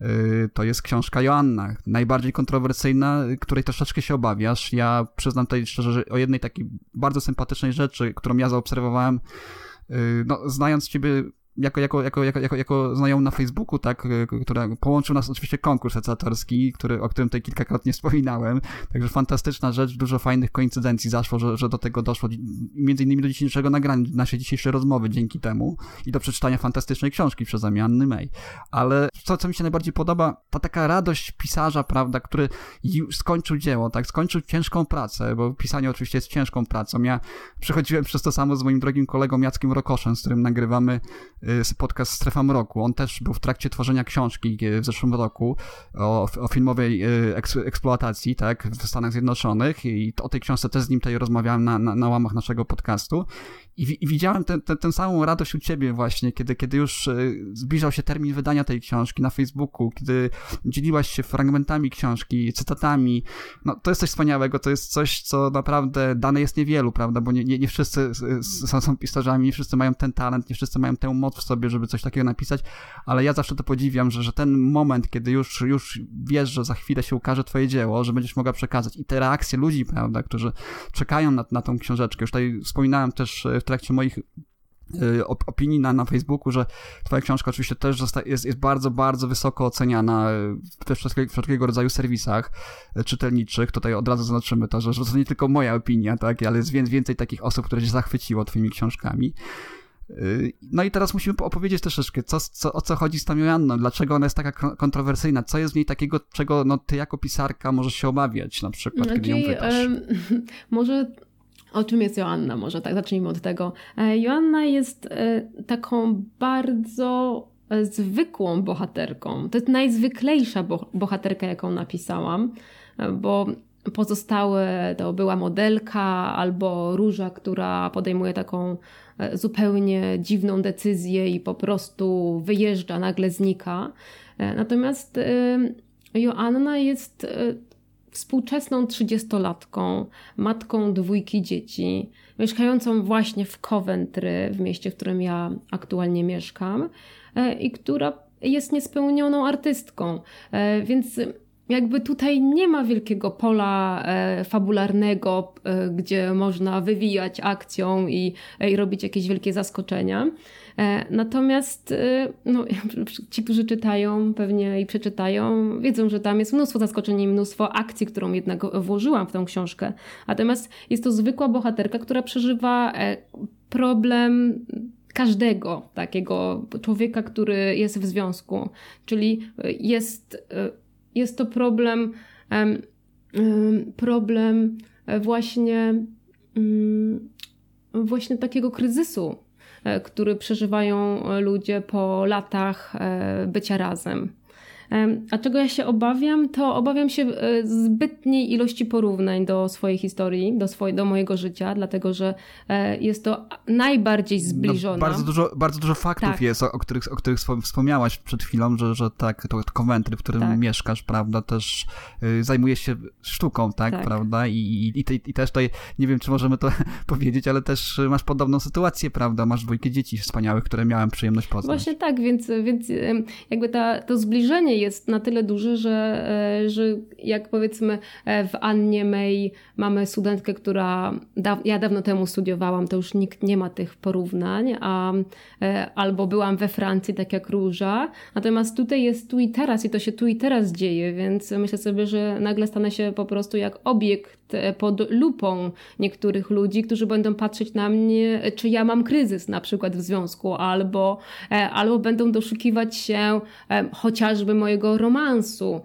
Y, to jest książka Joanna, najbardziej kontrowersyjna, której troszeczkę się obawiasz. Ja przyznam tutaj szczerze, że o jednej takiej bardzo sympatycznej rzeczy, którą ja zaobserwowałem, no, znając ciebie jako, jako, jako, jako, jako, jako znajomy na Facebooku, tak, która połączył nas oczywiście konkurs recytatorski, który, o którym tutaj kilkakrotnie wspominałem, także fantastyczna rzecz, dużo fajnych koincydencji zaszło, że, że do tego doszło, między innymi do dzisiejszego nagrania, naszej dzisiejszej rozmowy dzięki temu i do przeczytania fantastycznej książki przez Anny May. Ale co, co mi się najbardziej podoba, ta taka radość pisarza, prawda, który już skończył dzieło, tak, skończył ciężką pracę, bo pisanie oczywiście jest ciężką pracą. Ja przechodziłem przez to samo z moim drogim kolegą Jackiem Rokoszem, z którym nagrywamy Y, podcast Strefa Mroku. On też był w trakcie tworzenia książki y, w zeszłym roku o, o filmowej y, eksploatacji, tak, w Stanach Zjednoczonych i o tej książce też z nim tutaj rozmawiałem na, na, na łamach naszego podcastu i, i widziałem tę te, te, samą radość u ciebie właśnie, kiedy, kiedy już zbliżał się termin wydania tej książki na Facebooku, kiedy dzieliłaś się fragmentami książki, cytatami. No, to jest coś wspaniałego, to jest coś, co naprawdę dane jest niewielu, prawda, bo nie, nie, nie wszyscy są, są pisarzami, nie wszyscy mają ten talent, nie wszyscy mają tę moc w sobie, żeby coś takiego napisać, ale ja zawsze to podziwiam, że, że ten moment, kiedy już, już wiesz, że za chwilę się ukaże twoje dzieło, że będziesz mogła przekazać i te reakcje ludzi, prawda, którzy czekają na, na tą książeczkę. Już tutaj wspominałem też e, w trakcie moich e, opinii na, na Facebooku, że twoja książka oczywiście też jest, jest bardzo, bardzo wysoko oceniana we wszelkiego, wszelkiego rodzaju serwisach e, czytelniczych. Tutaj od razu zaznaczymy to, że, że to nie tylko moja opinia, tak, ale jest więcej takich osób, które się zachwyciło twoimi książkami. Y, no i teraz musimy opowiedzieć troszeczkę, co, co, o co chodzi z tą Joanną, dlaczego ona jest taka kontrowersyjna, co jest w niej takiego, czego no, ty jako pisarka możesz się obawiać na przykład, kiedy ją wydasz. Um, <laughs> może o czym jest Joanna? Może tak, zacznijmy od tego. E, Joanna jest e, taką bardzo zwykłą bohaterką. To jest najzwyklejsza bohaterka, jaką napisałam, bo pozostałe to była modelka albo róża, która podejmuje taką e, zupełnie dziwną decyzję i po prostu wyjeżdża, nagle znika. E, natomiast e, Joanna jest współczesną trzydziestolatką, matką dwójki dzieci, mieszkającą właśnie w Coventry, w mieście, w którym ja aktualnie mieszkam, i która jest niespełnioną artystką. Więc jakby tutaj nie ma wielkiego pola e, fabularnego, e, gdzie można wywijać akcją i, e, i robić jakieś wielkie zaskoczenia. Natomiast no, <laughs> ci, którzy czytają pewnie i przeczytają, wiedzą, że tam jest mnóstwo zaskoczeń i mnóstwo akcji, którą jednak włożyłam w tę książkę. Natomiast jest to zwykła bohaterka, która przeżywa problem każdego takiego człowieka, który jest w związku. Czyli jest jest to problem, problem właśnie, mm, właśnie takiego kryzysu, e, który przeżywają ludzie po latach e, bycia razem. A czego ja się obawiam, to obawiam się e, zbytniej ilości porównań do swojej historii, do, swoje, do mojego życia, dlatego że e, jest to najbardziej zbliżona. No, bardzo, dużo, bardzo dużo faktów tak. jest, o, o, których, o których wspomniałaś przed chwilą, że, że tak, to, konwentry, w którym tak. mieszkasz, prawda, też y, zajmujesz się sztuką, tak, tak. prawda, I, i, i, te, i też tutaj, nie wiem, czy możemy to <laughs> powiedzieć, ale też masz podobną sytuację, prawda, masz dwójkę dzieci wspaniałych, które miałem przyjemność poznać. Właśnie tak, więc, więc jakby ta, to zbliżenie jest na tyle duży, że, e, że jak powiedzmy e, w Annie May mamy studentkę, która da, ja dawno temu studiowałam, to już nikt nie ma tych porównań, a, e, albo byłam we Francji, tak jak Róża, natomiast tutaj jest tu i teraz i to się tu i teraz dzieje, więc myślę sobie, że nagle stanę się po prostu jak obiekt pod lupą niektórych ludzi, którzy będą patrzeć na mnie, czy ja mam kryzys na przykład w związku, albo, albo będą doszukiwać się chociażby mojego romansu,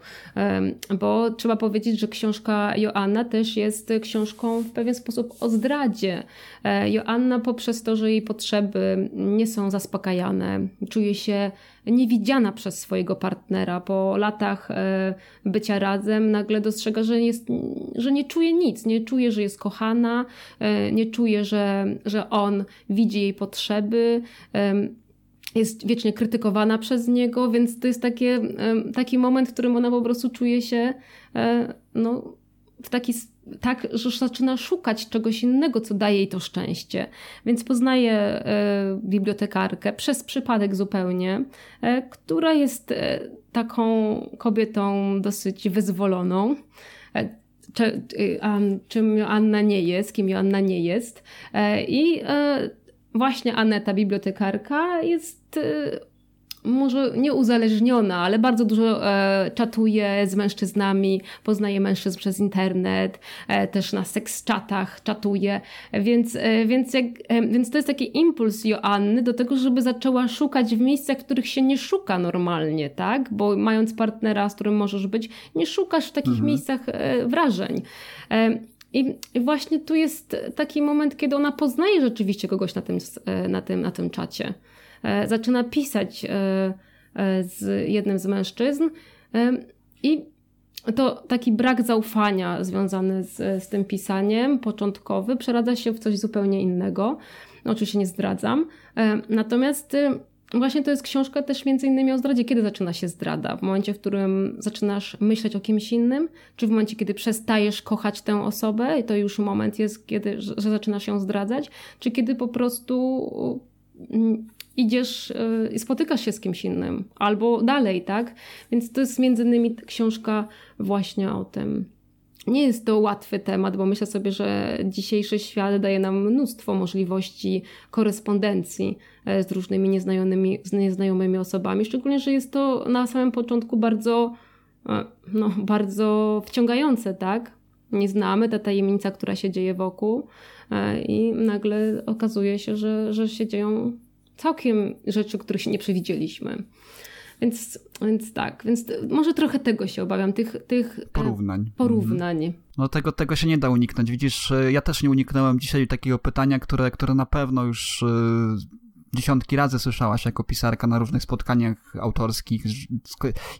bo trzeba powiedzieć, że książka Joanna też jest książką w pewien sposób o zdradzie. E, Joanna poprzez to, że jej potrzeby nie są zaspokajane, czuje się niewidziana przez swojego partnera. Po latach e, bycia razem nagle dostrzega, że, jest, że nie czuje nic, nie czuje, że jest kochana, e, nie czuje, że, że on widzi jej potrzeby jest wiecznie krytykowana przez niego, więc to jest takie, taki moment, w którym ona po prostu czuje się e, no, w taki tak, że zaczyna szukać czegoś innego, co daje jej to szczęście. Więc poznaje e, bibliotekarkę przez przypadek zupełnie, e, która jest taką kobietą dosyć wyzwoloną. czym Joanna nie jest, kim Joanna nie jest. I właśnie Aneta, bibliotekarka, jest może nie uzależniona, ale bardzo dużo e, czatuje z mężczyznami, poznaje mężczyzn przez internet, e, też na seks chatach czatuje, więc, e, więc, jak, e, więc to jest taki impuls Joanny do tego, żeby zaczęła szukać w miejscach, których się nie szuka normalnie, tak? Bo mając partnera, z którym możesz być, nie szukasz w takich mhm. miejscach e, wrażeń. E, i właśnie tu jest taki moment, kiedy ona poznaje rzeczywiście kogoś na tym, na tym, na tym czacie. E, zaczyna pisać e, z jednym z mężczyzn i to taki brak zaufania związany z, z tym pisaniem początkowy przeradza się w coś zupełnie innego. No, oczywiście nie zdradzam. Natomiast Właśnie to jest książka też między innymi o zdradzie. Kiedy zaczyna się zdrada? W momencie, w którym zaczynasz myśleć o kimś innym? Czy w momencie, kiedy przestajesz kochać tę osobę i to już moment jest, kiedy, że, że zaczynasz ją zdradzać? Czy kiedy po prostu mm, idziesz y, i spotykasz się z kimś innym? Albo dalej, tak? Więc to jest między innymi książka właśnie o tym. Nie jest to łatwy temat, bo myślę sobie, że dzisiejszy świat daje nam mnóstwo możliwości korespondencji e, z różnymi nieznajomymi, z nieznajomymi osobami, szczególnie, że jest to na samym początku bardzo, e, no, bardzo wciągające, tak? Nie znamy ta tajemnica, która się dzieje wokół e, i nagle okazuje się, że, że się dzieją całkiem rzeczy, których się nie przewidzieliśmy. Więc, więc tak, więc może trochę tego się obawiam, tych, tych e, porównań. porównań. Mhm. No tego, tego się nie da uniknąć. Widzisz, e, ja też nie uniknąłem dzisiaj takiego pytania, które, które na pewno już e, dziesiątki razy słyszałaś jako pisarka na różnych spotkaniach autorskich,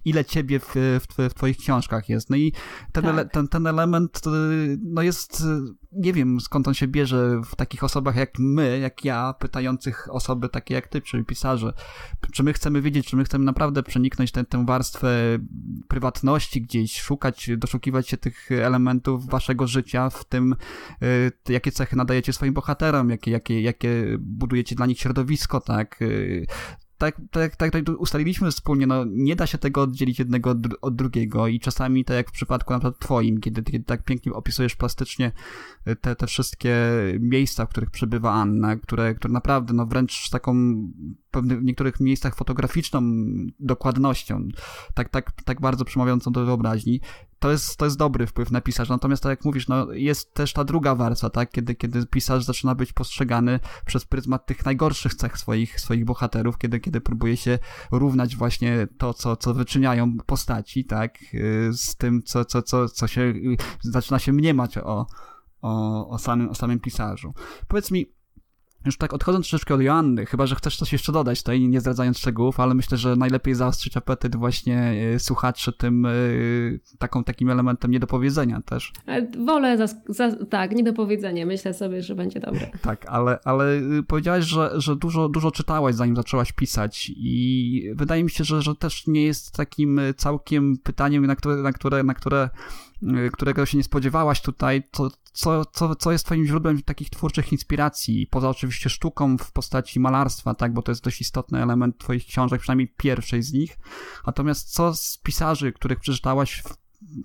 ile ciebie w, w, w twoich książkach jest. No i ten, tak. ele, ten, ten element no jest, nie wiem skąd on się bierze w takich osobach jak my, jak ja, pytających osoby takie jak ty, czyli pisarze. Czy my chcemy wiedzieć, czy my chcemy naprawdę przeniknąć tę, tę warstwę prywatności gdzieś, szukać, doszukiwać się tych elementów waszego życia, w tym y, jakie cechy nadajecie swoim bohaterom, jakie, jakie, jakie budujecie dla nich środowisko, tak, y, tak, tak, tak, tak ustaliliśmy wspólnie, no nie da się tego oddzielić jednego od, drugiego i czasami tak jak w przypadku na przykład twoim, kiedy, kiedy tak pięknie opisujesz plastycznie te, te wszystkie miejsca, w których przebywa Anna, które, które naprawdę, no wręcz taką pewnych, w niektórych miejscach fotograficzną dokładnością, tak, tak, tak bardzo przemawiającą do wyobraźni, to jest, to jest dobry wpływ na pisarza. Natomiast tak jak mówisz, no, jest też ta druga warstwa, tak? Kiedy, kiedy pisarz zaczyna być postrzegany przez pryzmat tych najgorszych cech swoich, swoich bohaterów, kiedy, kiedy próbuje się równać właśnie to, co, co wyczyniają postaci, tak? Y, z tym, co, co, co, co się zaczyna się mniemać o, o, o, samym, o samym pisarzu. Powiedz mi, już tak odchodząc troszeczkę od Joanny, chyba że chcesz coś jeszcze dodać tutaj, nie zdradzając szczegółów, ale myślę, że najlepiej zaostrzyć apetyt właśnie e, słuchaczy tym e, taką, takim elementem niedopowiedzenia też. E, wolę, tak, niedopowiedzenie. Myślę sobie, że będzie dobre. <laughs> tak, ale, ale powiedziałaś, że, że dużo, dużo czytałaś zanim zaczęłaś pisać i wydaje mi się, że, że też nie jest takim całkiem pytaniem, na które, na które, na które którego się nie spodziewałaś tutaj, to co, co, co jest twoim źródłem takich twórczych inspiracji, poza oczywiście sztuką w postaci malarstwa, tak, bo to jest dość istotny element twoich książek, przynajmniej pierwszej z nich. Natomiast co z pisarzy, których przeczytałaś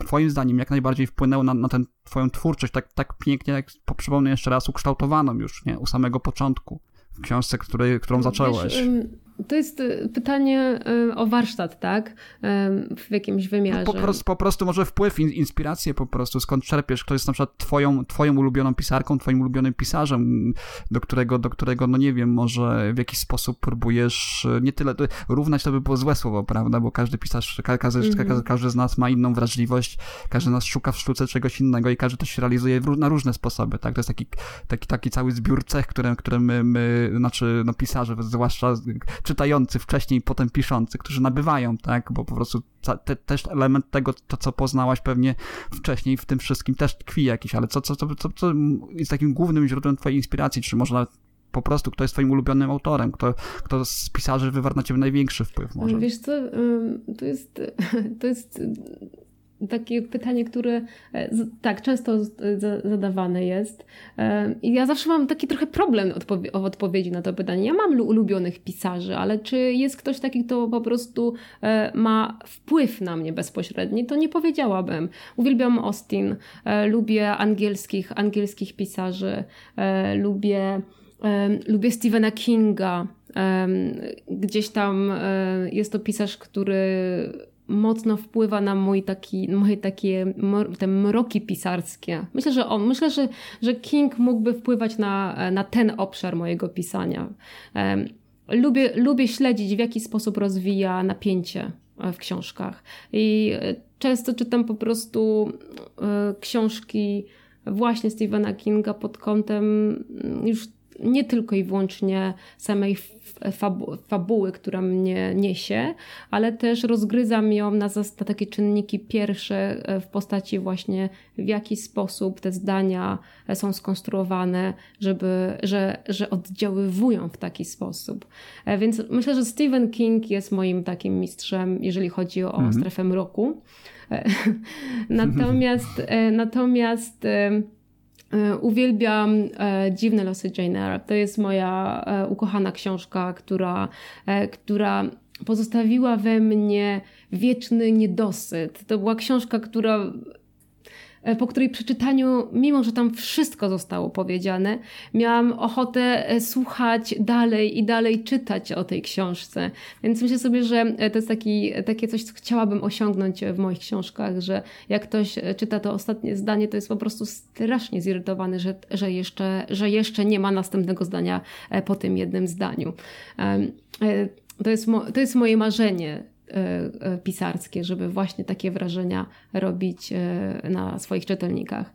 twoim zdaniem jak najbardziej wpłynęło na, na tę twoją twórczość, tak, tak pięknie, jak przypomnę jeszcze raz, ukształtowaną już, nie, u samego początku w książce, której, którą zacząłeś? Wiesz, to jest y, pytanie y, o warsztat, tak? W jakimś wymiarze. Po, prostu, po prostu może wpływ, inspirację po prostu, skąd czerpiesz, kto jest na przykład twoją, twoją ulubioną pisarką, twoim ulubionym pisarzem, do którego, do którego, no nie wiem, może w jakiś sposób próbujesz y, nie tyle, równać to by było złe słowo, prawda? Bo każdy pisarz, każdy, -hmm. każdy, każdy z nas ma inną wrażliwość, każdy nas szuka w sztuce czegoś innego i każdy to się realizuje na różne sposoby, tak? To jest taki, taki, taki cały zbiór cech, które, które my, my, znaczy, no pisarze, zwłaszcza czytający wcześniej, potem piszący, którzy nabywają, tak, bo po prostu te, też element tego, to co poznałaś pewnie wcześniej w tym wszystkim też tkwi jakiś, ale co, co, co, co, co jest takim głównym źródłem twojej inspiracji, czy może nawet po prostu kto jest twoim ulubionym autorem, kto, kto z pisarzy wywarł na ciebie największy wpływ może? Wiesz co, to jest, <laughs> to jest takie pytanie, które e, tak często zadawane jest. E, I ja zawsze mam taki trochę problem w odpowiedzi na to pytanie. Ja mam ulubionych pisarzy, ale czy jest ktoś taki, kto po prostu e, ma wpływ na mnie bezpośredni, to nie powiedziałabym. Uwielbiam Austin, lubię angielskich, angielskich pisarzy, lubię, lubię Stephena Kinga. Gdzieś tam jest to pisarz, który mocno wpływa na mój taki, moje takie te mroki pisarskie. Myślę, że on, myślę, że, że King mógłby wpływać na, na ten obszar mojego pisania. Lubię, lubię śledzić, w jaki sposób rozwija napięcie w książkach. I często czytam po prostu e, książki właśnie Stephena Kinga pod kątem już nie tylko i wyłącznie samej fabu fabuły, która mnie niesie, ale też rozgryzam ją na, na takie czynniki pierwsze e, w postaci właśnie w jaki sposób te zdania e, są skonstruowane, żeby, że, że oddziaływują w taki sposób. E, więc myślę, że Stephen King jest moim takim mistrzem, jeżeli chodzi o mhm. strefę mroku. <laughs> natomiast natomiast uwielbiam e, Dziwne losy Jane Eyre. To jest moja e, ukochana książka, która, która pozostawiła we mnie wieczny niedosyt. To była książka, która E, po której przeczytaniu, mimo że tam wszystko zostało powiedziane, miałam ochotę e, słuchać dalej i dalej czytać o tej książce. Więc myślę sobie, że e, to jest taki, takie coś, co chciałabym osiągnąć w moich książkach, że jak ktoś czyta to ostatnie zdanie, to jest po prostu strasznie zirytowany, że, że, jeszcze, że jeszcze nie ma następnego zdania po tym jednym zdaniu. To jest, mo, to jest moje marzenie, E, e, pisarskie, żeby właśnie takie wrażenia robić e, na swoich czytelnikach.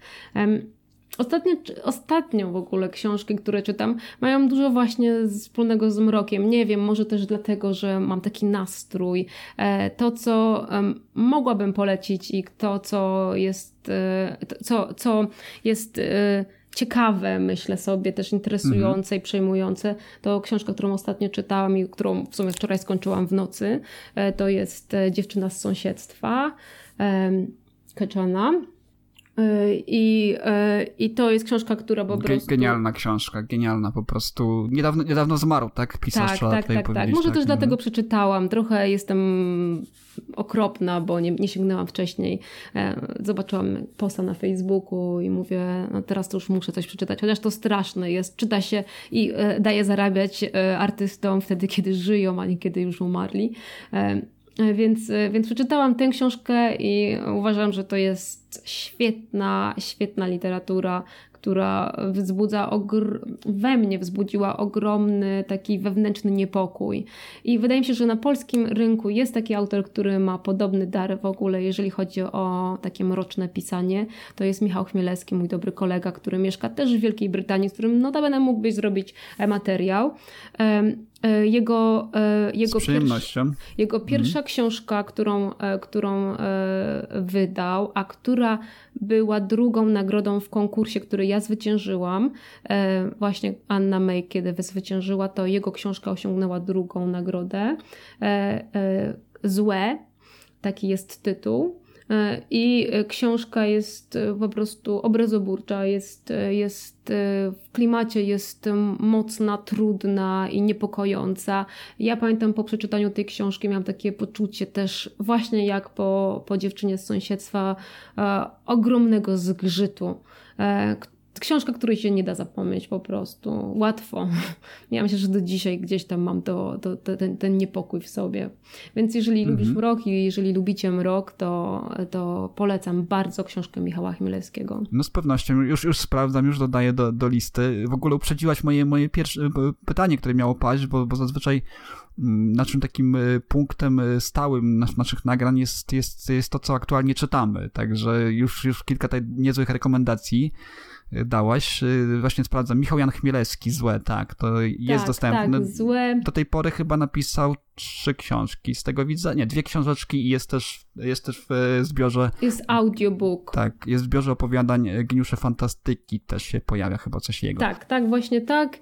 Ostatnio, ostatnio w ogóle książki, które czytam, mają dużo właśnie wspólnego z mrokiem. Nie wiem, może też dlatego, że mam taki nastrój. E, to, co mogłabym polecić i to, co jest, e, co, co jest e, ciekawe, myślę sobie, też interesujące i przejmujące, to książka, którą ostatnio czytałam i którą w sumie wczoraj skończyłam w nocy, to jest Dziewczyna z sąsiedztwa. Keczana. Y, I, y, I to jest książka, która po prostu. Genialna książka, genialna po prostu. Niedawno, niedawno zmarł, tak? Pisarz tak, tak, tak, tak. Może tak, też no. dlatego przeczytałam. Trochę jestem okropna, bo nie, nie sięgnęłam wcześniej. E, zobaczyłam posta na Facebooku i mówię, no teraz to już muszę coś przeczytać. Chociaż to straszne jest. Czyta się i e, daje zarabiać e, artystom wtedy, kiedy żyją, a nie kiedy już umarli. Więc, więc przeczytałam tę książkę i uważam, że to jest świetna, świetna literatura, która wzbudza we mnie wzbudziła ogromny taki wewnętrzny niepokój. I wydaje mi się, że na polskim rynku jest taki autor, który ma podobny dar w ogóle, jeżeli chodzi o takie mroczne pisanie. To jest Michał Chmielewski, mój dobry kolega, który mieszka też w Wielkiej Brytanii, z którym notabene mógłbyś zrobić materiał. Jego, e, jego, pierwsza, jego pierwsza mhm. książka, którą, e, którą wydał, a która była drugą nagrodą w konkursie, który ja zwyciężyłam, właśnie Anna May, kiedy zwyciężyła, to jego książka osiągnęła drugą nagrodę. Złe, taki jest tytuł. E, I książka jest e, po prostu obrazoburcza, jest, e, jest w klimacie jest mocna, trudna i niepokojąca. Ja pamiętam po przeczytaniu tej książki miałam takie poczucie też właśnie jak po, po dziewczynie z sąsiedztwa ogromnego zgrzytu, książka, której się nie da zapomnieć po prostu. Łatwo. <laughs> Ja myślę, że do dzisiaj gdzieś tam mam to, to, to ten, ten, niepokój w sobie. Więc jeżeli mhm. lubisz mrok i jeżeli lubicie mrok, to, to polecam bardzo książkę Michała Chmielewskiego. No z pewnością. Już, już sprawdzam, już dodaję do, do listy. W ogóle uprzedziłaś moje, moje pierwsze pytanie, które miało paść, bo, bo zazwyczaj mm, naszym takim e, punktem e, stałym naszych nagrań jest, jest, jest to, co aktualnie czytamy. Także już, już kilka tutaj niezłych rekomendacji dałaś. Y, właśnie sprawdzam. Michał Jan Chmielewski, Złe, tak, to jest tak, dostępne. Tak, Złe. Do tej pory chyba napisał trzy książki, z tego widzę. Nie, dwie książeczki i jest też, jest też w zbiorze... Jest audiobook. Tak, jest w zbiorze opowiadań Gniusze Fantastyki, też się pojawia chyba coś jego. Tak, tak, właśnie tak.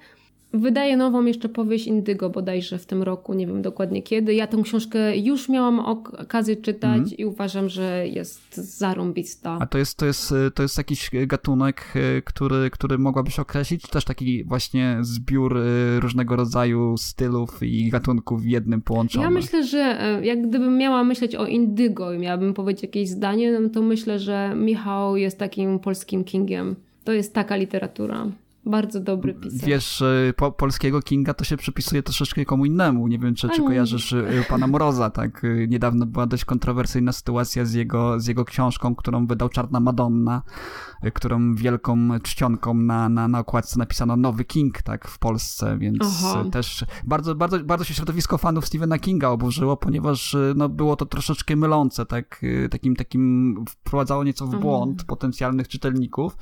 Wydaje nową jeszcze powieść Indygo bodajże w tym roku, nie wiem dokładnie kiedy. Ja tę książkę już miałam okazję czytać mm. i uważam, że jest zarąbista. A to jest, to jest, to jest jakiś gatunek, który, który mogłabyś określić? Czy też taki właśnie zbiór e, różnego rodzaju stylów i gatunków w jednym połączony? Ja myślę, że e, jak gdybym miała myśleć o Indygo i miałabym powiedzieć jakieś zdanie, no to myślę, że Michał jest takim polskim Kingiem. To jest taka literatura. Bardzo dobry pisarz. Wiesz, po, polskiego Kinga to się przypisuje troszeczkę komu innemu. Nie wiem, czy, czy kojarzysz y, pana Mroza, tak? Y, niedawno była dość kontrowersyjna sytuacja z jego, z jego książką, którą wydał Czarna Madonna, y, którą wielką czcionką na, na, na okładce napisano Nowy King, tak, w Polsce, więc Aha. też bardzo, bardzo, bardzo się środowisko fanów Stephena Kinga oburzyło, ponieważ no, było to troszeczkę mylące, tak, takim, takim wprowadzało nieco w błąd Aha. potencjalnych czytelników.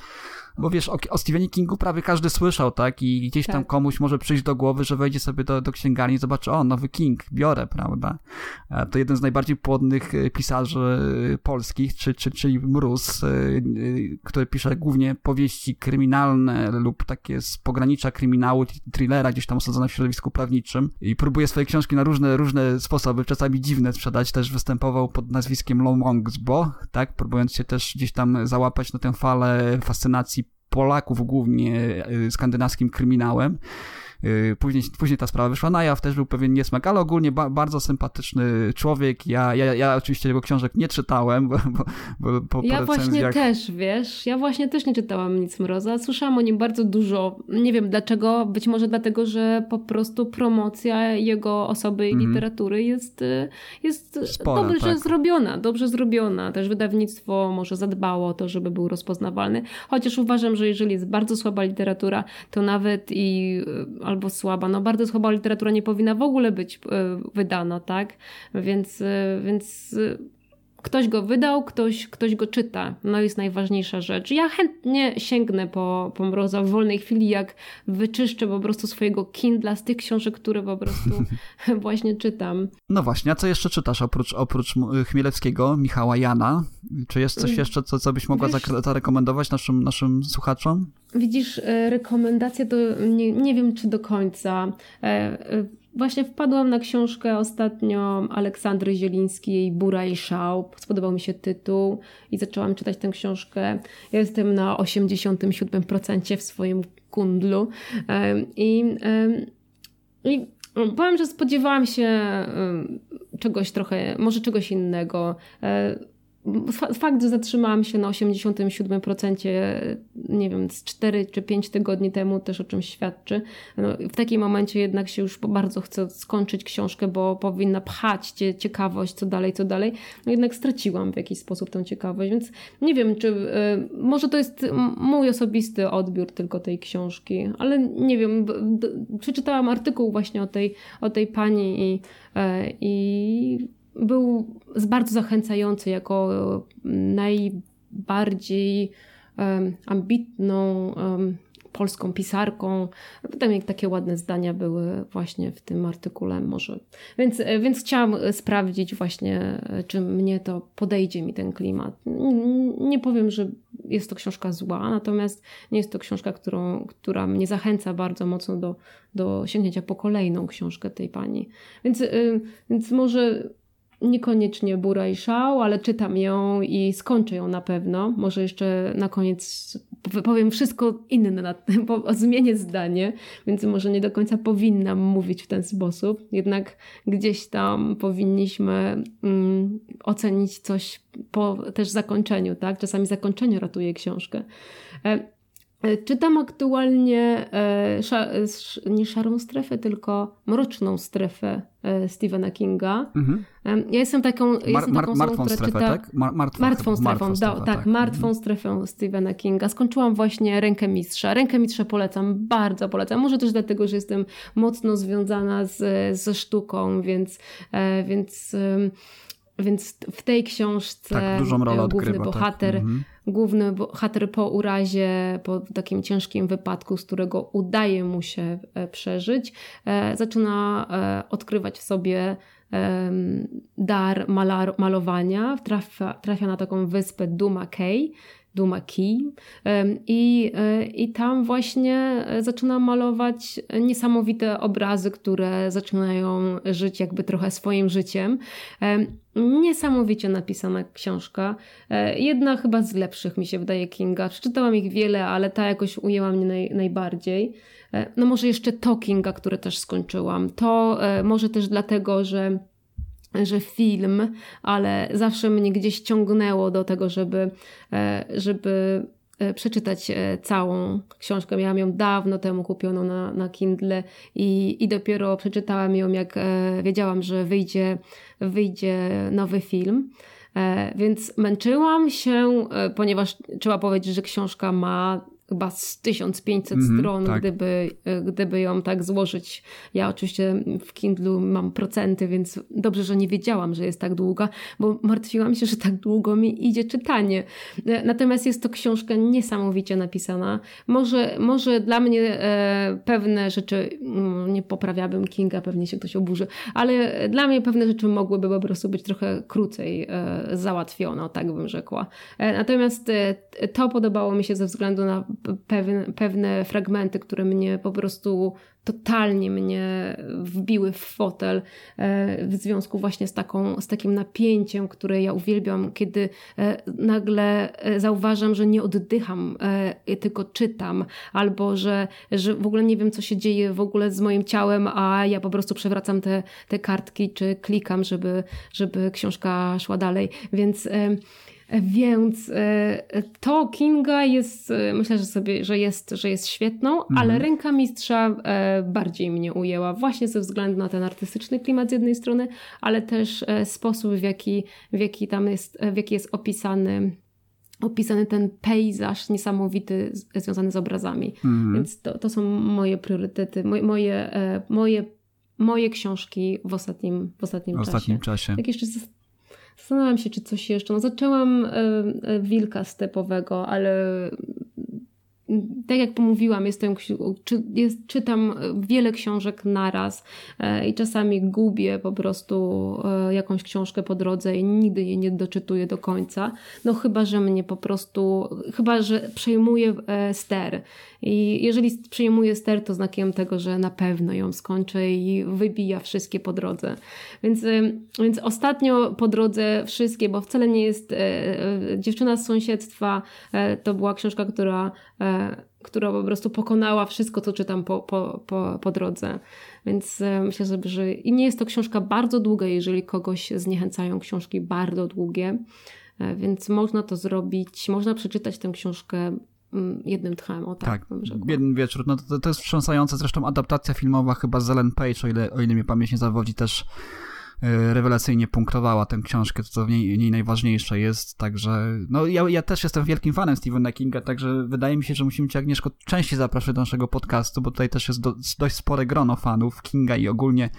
Bo wiesz, o, o Stephenie Kingu prawie każdy słyszał, tak? I gdzieś tak. tam komuś może przyjść do głowy, że wejdzie sobie do, do księgarni i zobaczy, o, nowy King, biorę, prawda? To jeden z najbardziej płodnych e, pisarzy e, polskich, czy, czy, czyli Mróz, e, który pisze głównie powieści kryminalne lub takie z pogranicza kryminału, thrillera, gdzieś tam osadzone w środowisku prawniczym i próbuje swoje książki na różne, różne sposoby, czasami dziwne sprzedać. Też występował pod nazwiskiem Lomongsbo, tak? Próbując się też gdzieś tam załapać na tę falę fascynacji Polaków głównie y, skandynawskim kryminałem. Y, później, później ta sprawa wyszła na jaw, też był pewien niesmak, ale ogólnie ba bardzo sympatyczny człowiek. Ja, ja, ja oczywiście jego książek nie czytałem, bo, bo, bo po Ja właśnie też, wiesz, ja właśnie też nie czytałam nic Mroza. Słyszałam o nim bardzo dużo. Nie wiem dlaczego, być może dlatego, że po prostu promocja jego osoby i mm -hmm. literatury jest, y, jest Spora, dobrze tak. zrobiona, dobrze zrobiona. Też wydawnictwo może zadbało o to, żeby był rozpoznawalny. Chociaż uważam, że jeżeli jest bardzo słaba literatura, to nawet i y, albo słaba. No bardzo słaba literatura nie powinna w ogóle być e, wydana, tak? Więc, e, więc e, ktoś go wydał, ktoś, ktoś go czyta. No jest najważniejsza rzecz. Ja chętnie sięgnę po, po Mroza w wolnej chwili, jak wyczyszczę po prostu swojego Kindla z tych książek, które po prostu <laughs> właśnie czytam. No właśnie, a co jeszcze czytasz oprócz, oprócz Chmielewskiego, Michała Jana? Czy jest coś mm. jeszcze, co, co byś mogła Wiesz, zarekomendować naszym, naszym słuchaczom? Widzisz, e, rekomendacje to nie, nie wiem, czy do końca. E, e, Właśnie wpadłam na książkę ostatnio Aleksandry Zielińskiej Bura i Szał. Spodobał mi się tytuł i zaczęłam czytać tę książkę. Ja jestem na 87% w swoim kundlu. I, i powiem, że spodziewałam się czegoś trochę, może czegoś innego. Fakt, że zatrzymałam się na 87%, nie wiem, z 4 czy 5 tygodni temu też o czymś świadczy. No, w takim momencie jednak się już bardzo chcę skończyć książkę, bo powinna pchać cię ciekawość, co dalej, co dalej. No jednak straciłam w jakiś sposób tę ciekawość, więc nie wiem, czy y, może to jest mój osobisty odbiór tylko tej książki, ale nie wiem, przeczytałam artykuł właśnie o tej, o tej pani i, y, i był bardzo zachęcający jako najbardziej um, ambitną um, polską pisarką. Potem jak takie ładne zdania były właśnie w tym artykule może. Więc, więc chciałam sprawdzić właśnie, czy mnie to podejdzie mi ten klimat. Nie powiem, że jest to książka zła, natomiast nie jest to książka, którą, która mnie zachęca bardzo mocno do, do sięgnięcia po kolejną książkę tej pani. Więc, więc może niekoniecznie Bura i Szał, ale czytam ją i skończę ją na pewno. Może jeszcze na koniec powiem wszystko inne na <laughs> tym, zmienię zdanie, więc może nie do końca powinnam mówić w ten sposób. Jednak gdzieś tam powinniśmy mm, ocenić coś po też zakończeniu, tak? Czasami zakończenie ratuje książkę. E, Czytam aktualnie e, nie szarą strefę, tylko mroczną strefę E, Stephena Kinga. Mhm. Ja jestem taką, Mar jestem taką mar martwą strefę, czyta... tak? Mar martwą, martwą strefą, martwą strefę, tak, tak, martwą mhm. strefę Stephena Kinga. Skończyłam właśnie Rękę Mistrza. Rękę Mistrza polecam, bardzo polecam. Może też dlatego, że jestem mocno związana z, ze sztuką, więc, więc więc w tej książce tak, dużą rolę główny odgrywa, tak. bohater, tak. mhm. Główny bohater po urazie, po takim ciężkim wypadku, z którego udaje mu się e, przeżyć, e, zaczyna e, odkrywać w sobie dar malar, malowania. Trafia, trafia na taką wyspę Duma Key, Duma Key i, i tam właśnie zaczyna malować niesamowite obrazy, które zaczynają żyć jakby trochę swoim życiem. Niesamowicie napisana książka. E, jedna chyba z lepszych mi się wydaje Kinga. Przeczytałam ich wiele, ale ta jakoś ujęła mnie naj, najbardziej. E, no może jeszcze to Kinga, które też skończyłam. To e, może też dlatego, że że film, ale zawsze mnie gdzieś ciągnęło do tego, żeby, żeby przeczytać całą książkę. Miałam ją dawno temu kupioną na, na Kindle i, i dopiero przeczytałam ją, jak wiedziałam, że wyjdzie wyjdzie nowy film. E, więc męczyłam się, e, ponieważ trzeba powiedzieć, że książka ma chyba z 1500 mm stron, tak. gdyby, e, gdyby ją tak złożyć. Ja oczywiście w Kindlu mam procenty, więc dobrze, że nie wiedziałam, że jest tak długa, bo martwiłam się, że tak długo mi idzie czytanie. E, natomiast jest to książka niesamowicie napisana. Może, może dla mnie e, pewne rzeczy, mm, nie poprawiałabym Kinga, pewnie się ktoś oburzy, ale dla mnie pewne rzeczy mogłyby po prostu być trochę krócej e, załatwione, tak bym rzekła. E, natomiast to podobało mi się ze względu na pewne, pewne fragmenty, które mnie po prostu totalnie mnie wbiły w fotel e, w związku właśnie z, taką, z takim napięciem, które ja uwielbiam, kiedy e, nagle e, zauważam, że nie oddycham, tylko czytam, albo że, że w ogóle nie wiem, co się dzieje w ogóle z moim ciałem, a ja po prostu przewracam te, te kartki, czy klikam, żeby, żeby książka szła dalej. Więc więc e, to Kinga jest, e, myślę, że sobie, że jest, że jest świetną, mhm. ale ręka mistrza e, bardziej mnie ujęła, właśnie ze względu na ten artystyczny klimat z jednej strony, ale też sposób, w jaki, w jaki tam jest, w jaki jest opisany opisany ten pejzaż niesamowity związany z obrazami. Mhm. Więc to, to są moje priorytety, moje, moje, moje, moje książki w ostatnim, w ostatnim, w ostatnim czasie. czasie. Tak jeszcze Zastanawiam się, czy coś jeszcze. No, zaczęłam Wilka Stepowego, ale tak jak pomówiłam, jestem, czy, jest, czytam wiele książek naraz e, i czasami gubię po prostu e, jakąś książkę po drodze i nigdy jej nie doczytuję do końca. No chyba, że mnie po prostu, chyba, że przejmuję e, ster. I jeżeli przejmuję ster, to znakiem tego, że na pewno ją skończę i wybija wszystkie po drodze. Więc, więc ostatnio po drodze wszystkie, bo wcale nie jest Dziewczyna z sąsiedztwa, to była książka, która która po prostu pokonała wszystko, co czytam po, po, po, po drodze. Więc e, myślę sobie, że i nie jest to książka bardzo długa, jeżeli kogoś zniechęcają książki bardzo długie, e, więc można to zrobić, można przeczytać tę książkę mm, jednym tchem, o tak. Tak, jeden wieczór. No to, to jest wstrząsające, zresztą adaptacja filmowa chyba z Ellen Page, o ile, o ile mnie pamięć nie zawodzi, też rewelacyjnie punktowała tę książkę, co w niej, niej najważniejsze jest, także no ja, ja też jestem wielkim fanem Stephena Kinga, także wydaje mi się, że musimy cię Agnieszko częściej zapraszać do naszego podcastu, bo tutaj też jest do, dość spore grono fanów Kinga i ogólnie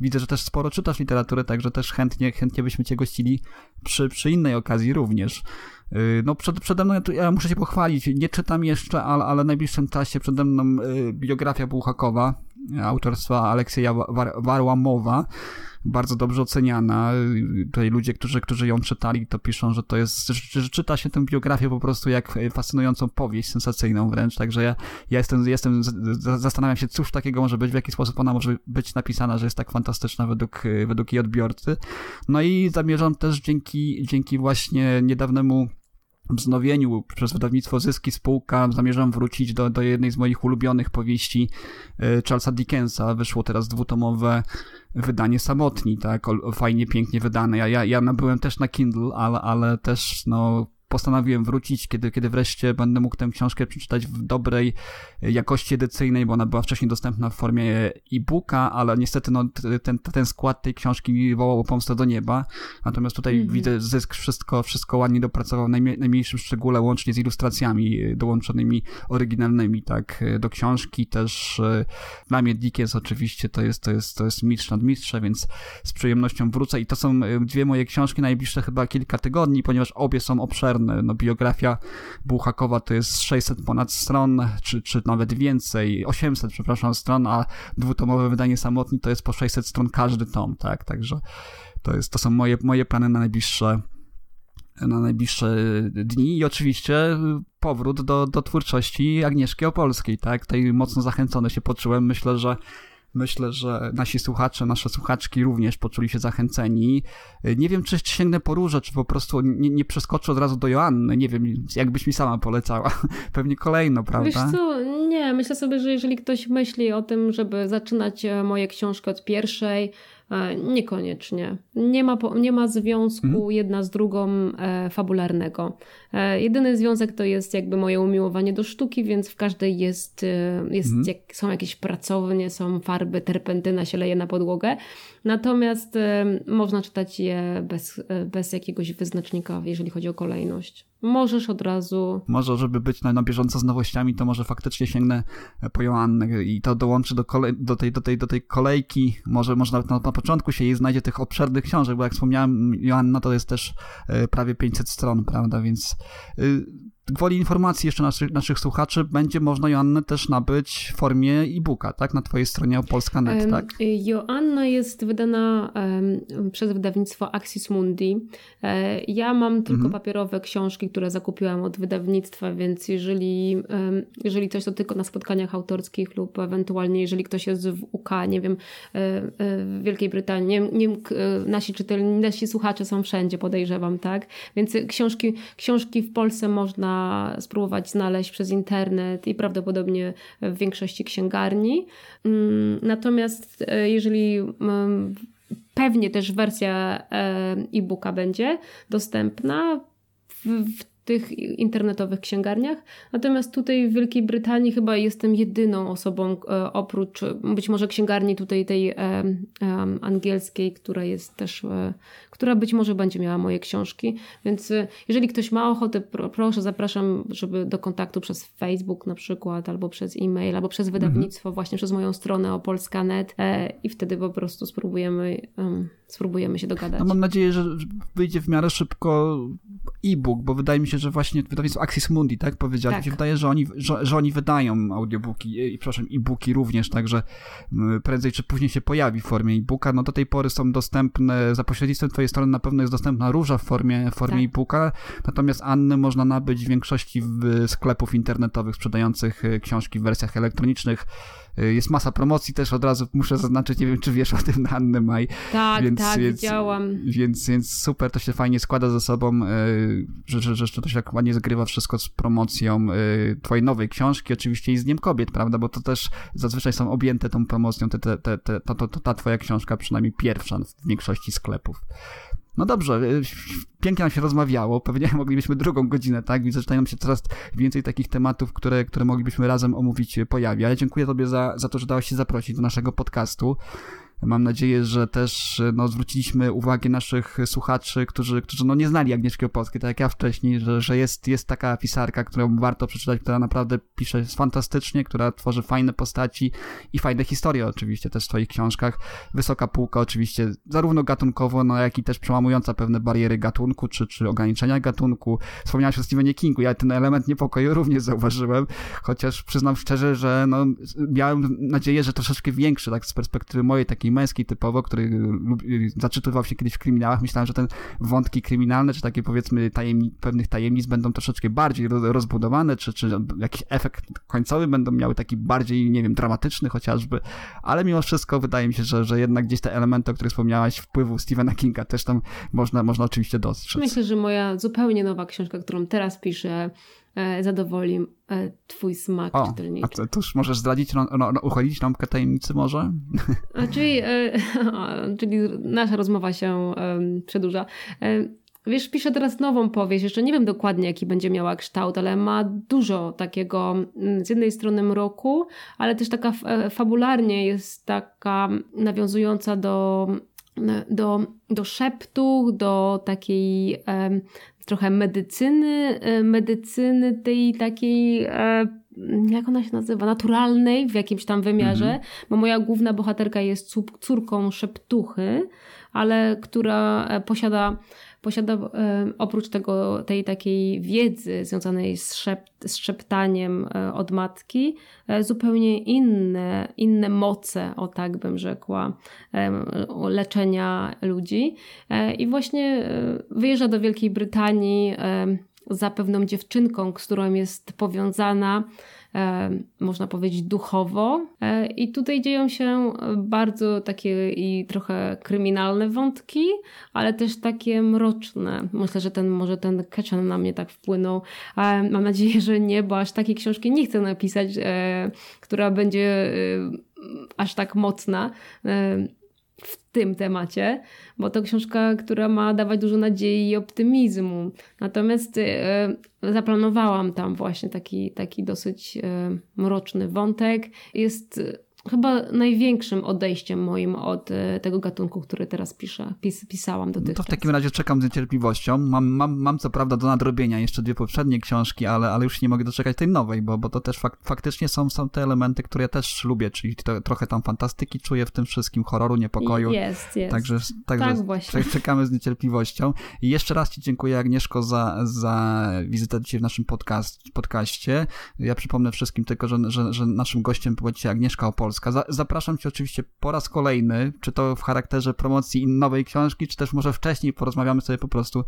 widzę, że też sporo czytasz literatury, także też chętnie, chętnie byśmy cię gościli przy, przy innej okazji również. E, no przed, przede mną, ja, muszę się pochwalić, nie czytam jeszcze, ale, ale w najbliższym czasie przede mną e, biografia Bułhakowa, autorstwa Aleksieja War Warłamowa, bardzo dobrze oceniana. Tutaj ludzie, którzy, którzy ją czytali, to piszą, że to jest, że, czyta się tę biografię po prostu jak fascynującą powieść, sensacyjną wręcz, także ja, ja jestem, jestem, zastanawiam się, cóż takiego może być, w jaki sposób ona może być napisana, że jest tak fantastyczna według, według jej odbiorcy. No i zamierzam też dzięki, dzięki właśnie niedawnemu wznowieniu przez wydawnictwo Zyski Spółka zamierzam wrócić do, do jednej z moich ulubionych powieści e, Charlesa Dickensa. Wyszło teraz dwutomowe wydanie Samotni, tak, fajnie, pięknie wydane. Ja, ja, ja nabyłem też na Kindle, ale, ale też, no, postanowiłem wrócić, kiedy, kiedy wreszcie będę mógł tę książkę przeczytać w dobrej jakości edycyjnej, bo ona była wcześniej dostępna w formie e-booka, ale niestety no, ten, ten skład tej książki wołał pomstę do nieba. Natomiast tutaj mm -hmm. widzę zysk, wszystko, wszystko ładnie dopracował w najmniejszym szczególe, łącznie z ilustracjami dołączonymi oryginalnymi, tak, do książki. Też e, dla mnie Dickens oczywiście to jest, to jest, to jest mistrz nad mistrza, więc z przyjemnością wrócę i to są e, dwie moje książki najbliższe chyba kilka tygodni, ponieważ obie są obszerne no, biografia Bułhakowa to jest 600 ponad stron, czy, czy nawet więcej, 800, przepraszam, stron, a dwutomowe wydanie samotni to jest po 600 stron każdy tom, tak, także to, jest, to są moje, moje plany na najbliższe na najbliższe dni i oczywiście powrót do, do twórczości Agnieszki Opolskiej, tak? Tutaj mocno zachęcony się poczułem. Myślę, że Myślę, że nasi słuchacze, nasze słuchaczki również poczuli się zachęceni. Nie wiem, czy sięgnę po róże, czy po prostu nie, nie przeskoczę od razu do Joanny. Nie wiem, jakbyś mi sama polecała. <laughs> Pewnie kolejno, prawda? Wiesz co, nie. Myślę sobie, że jeżeli ktoś myśli o tym, żeby zaczynać e, moje książki od pierwszej, niekoniecznie. Nie ma, nie ma związku mhm. jedna z drugą e, fabularnego. E, jedyny związek to jest jakby moje umiłowanie do sztuki, więc w każdej jest, e, jest mhm. jak, są jakieś pracownie, są farby, terpentyna się leje na podłogę. Natomiast e, można czytać je bez, e, bez jakiegoś wyznacznika, jeżeli chodzi o kolejność. Możesz od razu. Może, żeby być na, na bieżąco z nowościami, to może faktycznie sięgnę po Joannę i to dołączy do, do, tej, do, tej, do tej kolejki. Może, może nawet na, na początku się jej znajdzie tych obszernych książek, bo jak wspomniałem, Joanna to jest też e, prawie 500 stron, prawda? Więc y, gwoli informacji jeszcze naszych, naszych słuchaczy, będzie można Joannę też nabyć w formie e-booka, tak? Na twojej stronie opolska.net, tak? Joanna jest wydana przez wydawnictwo Axis Mundi. E, ja mam tylko mhm. papierowe książki, które zakupiłam od wydawnictwa, więc jeżeli, jeżeli coś to tylko na spotkaniach autorskich lub ewentualnie jeżeli ktoś jest w UK, nie wiem, e, e, w Wielkiej Brytanii, nie, nie, nasi czytelni, nasi słuchacze są wszędzie, podejrzewam, tak? Więc książki, książki w Polsce można spróbować znaleźć przez internet i prawdopodobnie w większości księgarni. Mm, natomiast e, jeżeli mm, pewnie też wersja e, e-booka będzie dostępna, w, tych internetowych księgarniach. Natomiast tutaj w Wielkiej Brytanii chyba jestem jedyną osobą e, oprócz być może księgarni tutaj tej e, angielskiej, która jest też, e, która być może będzie miała moje książki. Więc jeżeli ktoś ma ochotę, pro, proszę, zapraszam, żeby do kontaktu przez Facebook na przykład, albo przez e-mail, albo przez wydawnictwo, mhm. właśnie przez moją stronę opolska.net i wtedy po prostu spróbujemy, spróbujemy się dogadać. No mam nadzieję, że wyjdzie w miarę szybko e-book, bo wydaje mi się, że właśnie wydawnictwo Axis Mundi, tak powiedziałeś, tak. się wydaje, że oni, że, że oni wydają audiobooki i przepraszam, e-booki również, także prędzej czy później się pojawi w formie e-booka. No do tej pory są dostępne, za pośrednictwem twojej strony na pewno jest dostępna róża w formie, w formie tak. e-booka, natomiast Anny można nabyć w większości sklepów internetowych sprzedających e, książki w wersjach elektronicznych. Y, jest masa promocji też od razu muszę zaznaczyć, nie wiem czy wiesz o tym na Annę Maj. Tak, więc, tak, więc, widziałam. Więc, więc super, to się fajnie składa ze sobą, y, że, że, że to się tak ładnie zgrywa wszystko z promocją y, twojej nowej książki, oczywiście i z Dniem Kobiet, prawda, bo to też zazwyczaj są objęte tą promocją te, te, te, ta twoja książka, przynajmniej pierwsza w większości sklepów. No dobrze, y, pięknie nam się rozmawiało, pewnie <laughs> moglibyśmy drugą godzinę, tak? Widzę, że się coraz więcej takich tematów, które, które moglibyśmy razem omówić pojawia. Ja dziękuję Tobie za, za to, że dałaś się zaprosić do naszego podcastu. Mam nadzieję, że też no, zwróciliśmy uwagę naszych słuchaczy, którzy, którzy no, nie znali Agnieszki Opolskiej, tak jak ja wcześniej, że, że jest, jest taka pisarka, którą warto przeczytać, która naprawdę pisze fantastycznie, która tworzy fajne postaci i fajne historie oczywiście też w swoich książkach. Wysoka półka oczywiście zarówno gatunkowo, no, jak i też przełamująca pewne bariery gatunku, czy, czy ograniczenia gatunku. Wspomniałeś o Stephenie Kingu, ja ten element niepokoju <laughs> również zauważyłem, chociaż przyznam szczerze, że no, miałem nadzieję, że troszeczkę większy, tak z perspektywy mojej takiej męski typowo, który zaczytywał się kiedyś w kryminałach. Myślałem, że ten wątki kryminalne, czy takie powiedzmy tajemni pewnych tajemnic będą troszeczkę bardziej rozbudowane, czy, czy jakiś efekt końcowy będą miały taki bardziej, nie wiem, dramatyczny chociażby, ale mimo wszystko wydaje mi się, że, że jednak gdzieś te elementy, o których wspomniałaś, wpływu Stephena Kinga też tam można, można oczywiście dostrzec. Myślę, że moja zupełnie nowa książka, którą teraz piszę, zadowoli e, twój smak o, czytelniczy. A to już możesz zdradzić, no, no, no, uchodzić rąbkę tajemnicy może? A, czyli, e, <laughs> czyli nasza rozmowa się przedłuża. Wiesz, piszę teraz nową powieść, jeszcze nie wiem dokładnie jaki będzie miała kształt, ale ma dużo takiego mm, z jednej strony mroku, ale też taka fabularnie jest taka nawiązująca do do, do szeptu, do takiej trochę medycyny, e, medycyny tej takiej, e, jak ona się nazywa, naturalnej w jakimś tam wymiarze, mhm. bo moja główna bohaterka jest córką szeptuchy, ale która e, posiada posiada oprócz tego, tej takiej wiedzy związanej z, szept, z szeptaniem e, od matki, e, zupełnie inne, inne moce, o tak bym rzekła, leczenia ludzi. E, I właśnie wyjeżdża do Wielkiej Brytanii za pewną dziewczynką, z którą jest powiązana E, można powiedzieć, duchowo. E, I tutaj dzieją się bardzo takie i trochę kryminalne wątki, ale też takie mroczne. Myślę, że ten może ten Ketchum na mnie tak wpłynął. Mam nadzieję, że nie, bo aż takiej książki nie chcę napisać, e, która będzie aż tak mocna w tym temacie, bo to książka, która ma dawać dużo nadziei i optymizmu. Natomiast e, zaplanowałam tam właśnie taki, taki dosyć e, mroczny wątek. Jest chyba największym odejściem moim od e, tego gatunku, który teraz piszę, pis, pisałam dotychczas. No to w takim razie czekam z niecierpliwością. Mam, mam, mam co prawda do nadrobienia jeszcze dwie poprzednie książki, ale, ale już nie mogę doczekać tej nowej, bo, bo to też fak, faktycznie są, są te elementy, które ja też lubię, czyli to, trochę tam fantastyki czuję w tym wszystkim, horroru, niepokoju. Jest, jest. Także, także tak właśnie. czekamy z niecierpliwością. I jeszcze raz Ci dziękuję Agnieszko za, za wizytę dzisiaj w naszym podcast, podcaście. Ja przypomnę wszystkim tylko, że, że, że naszym gościem była dzisiaj Agnieszka Opol Polska. zapraszam Cię oczywiście po raz kolejny, czy to w charakterze promocji nowej książki, czy też może wcześniej porozmawiamy sobie po prostu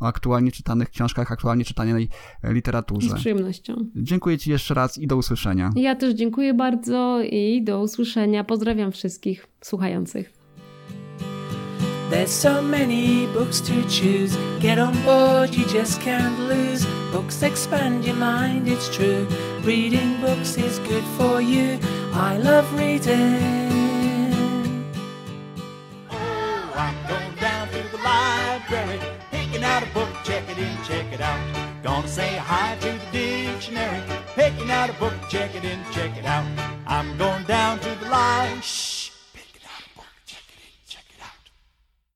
o aktualnie czytanych książkach, aktualnie czytanej literaturze. Z przyjemnością. Dziękuję Ci jeszcze raz i do usłyszenia. Ja też dziękuję bardzo i do usłyszenia. Pozdrawiam wszystkich słuchających. There's so many books to choose. Get on board, you just can't lose. Books expand your mind, it's true. Reading books is good for you. I love reading. Oh, I'm going down to the library, picking out a book, check it in, check it out. Gonna say hi to the dictionary. Picking out a book, check it in, check it out. I'm going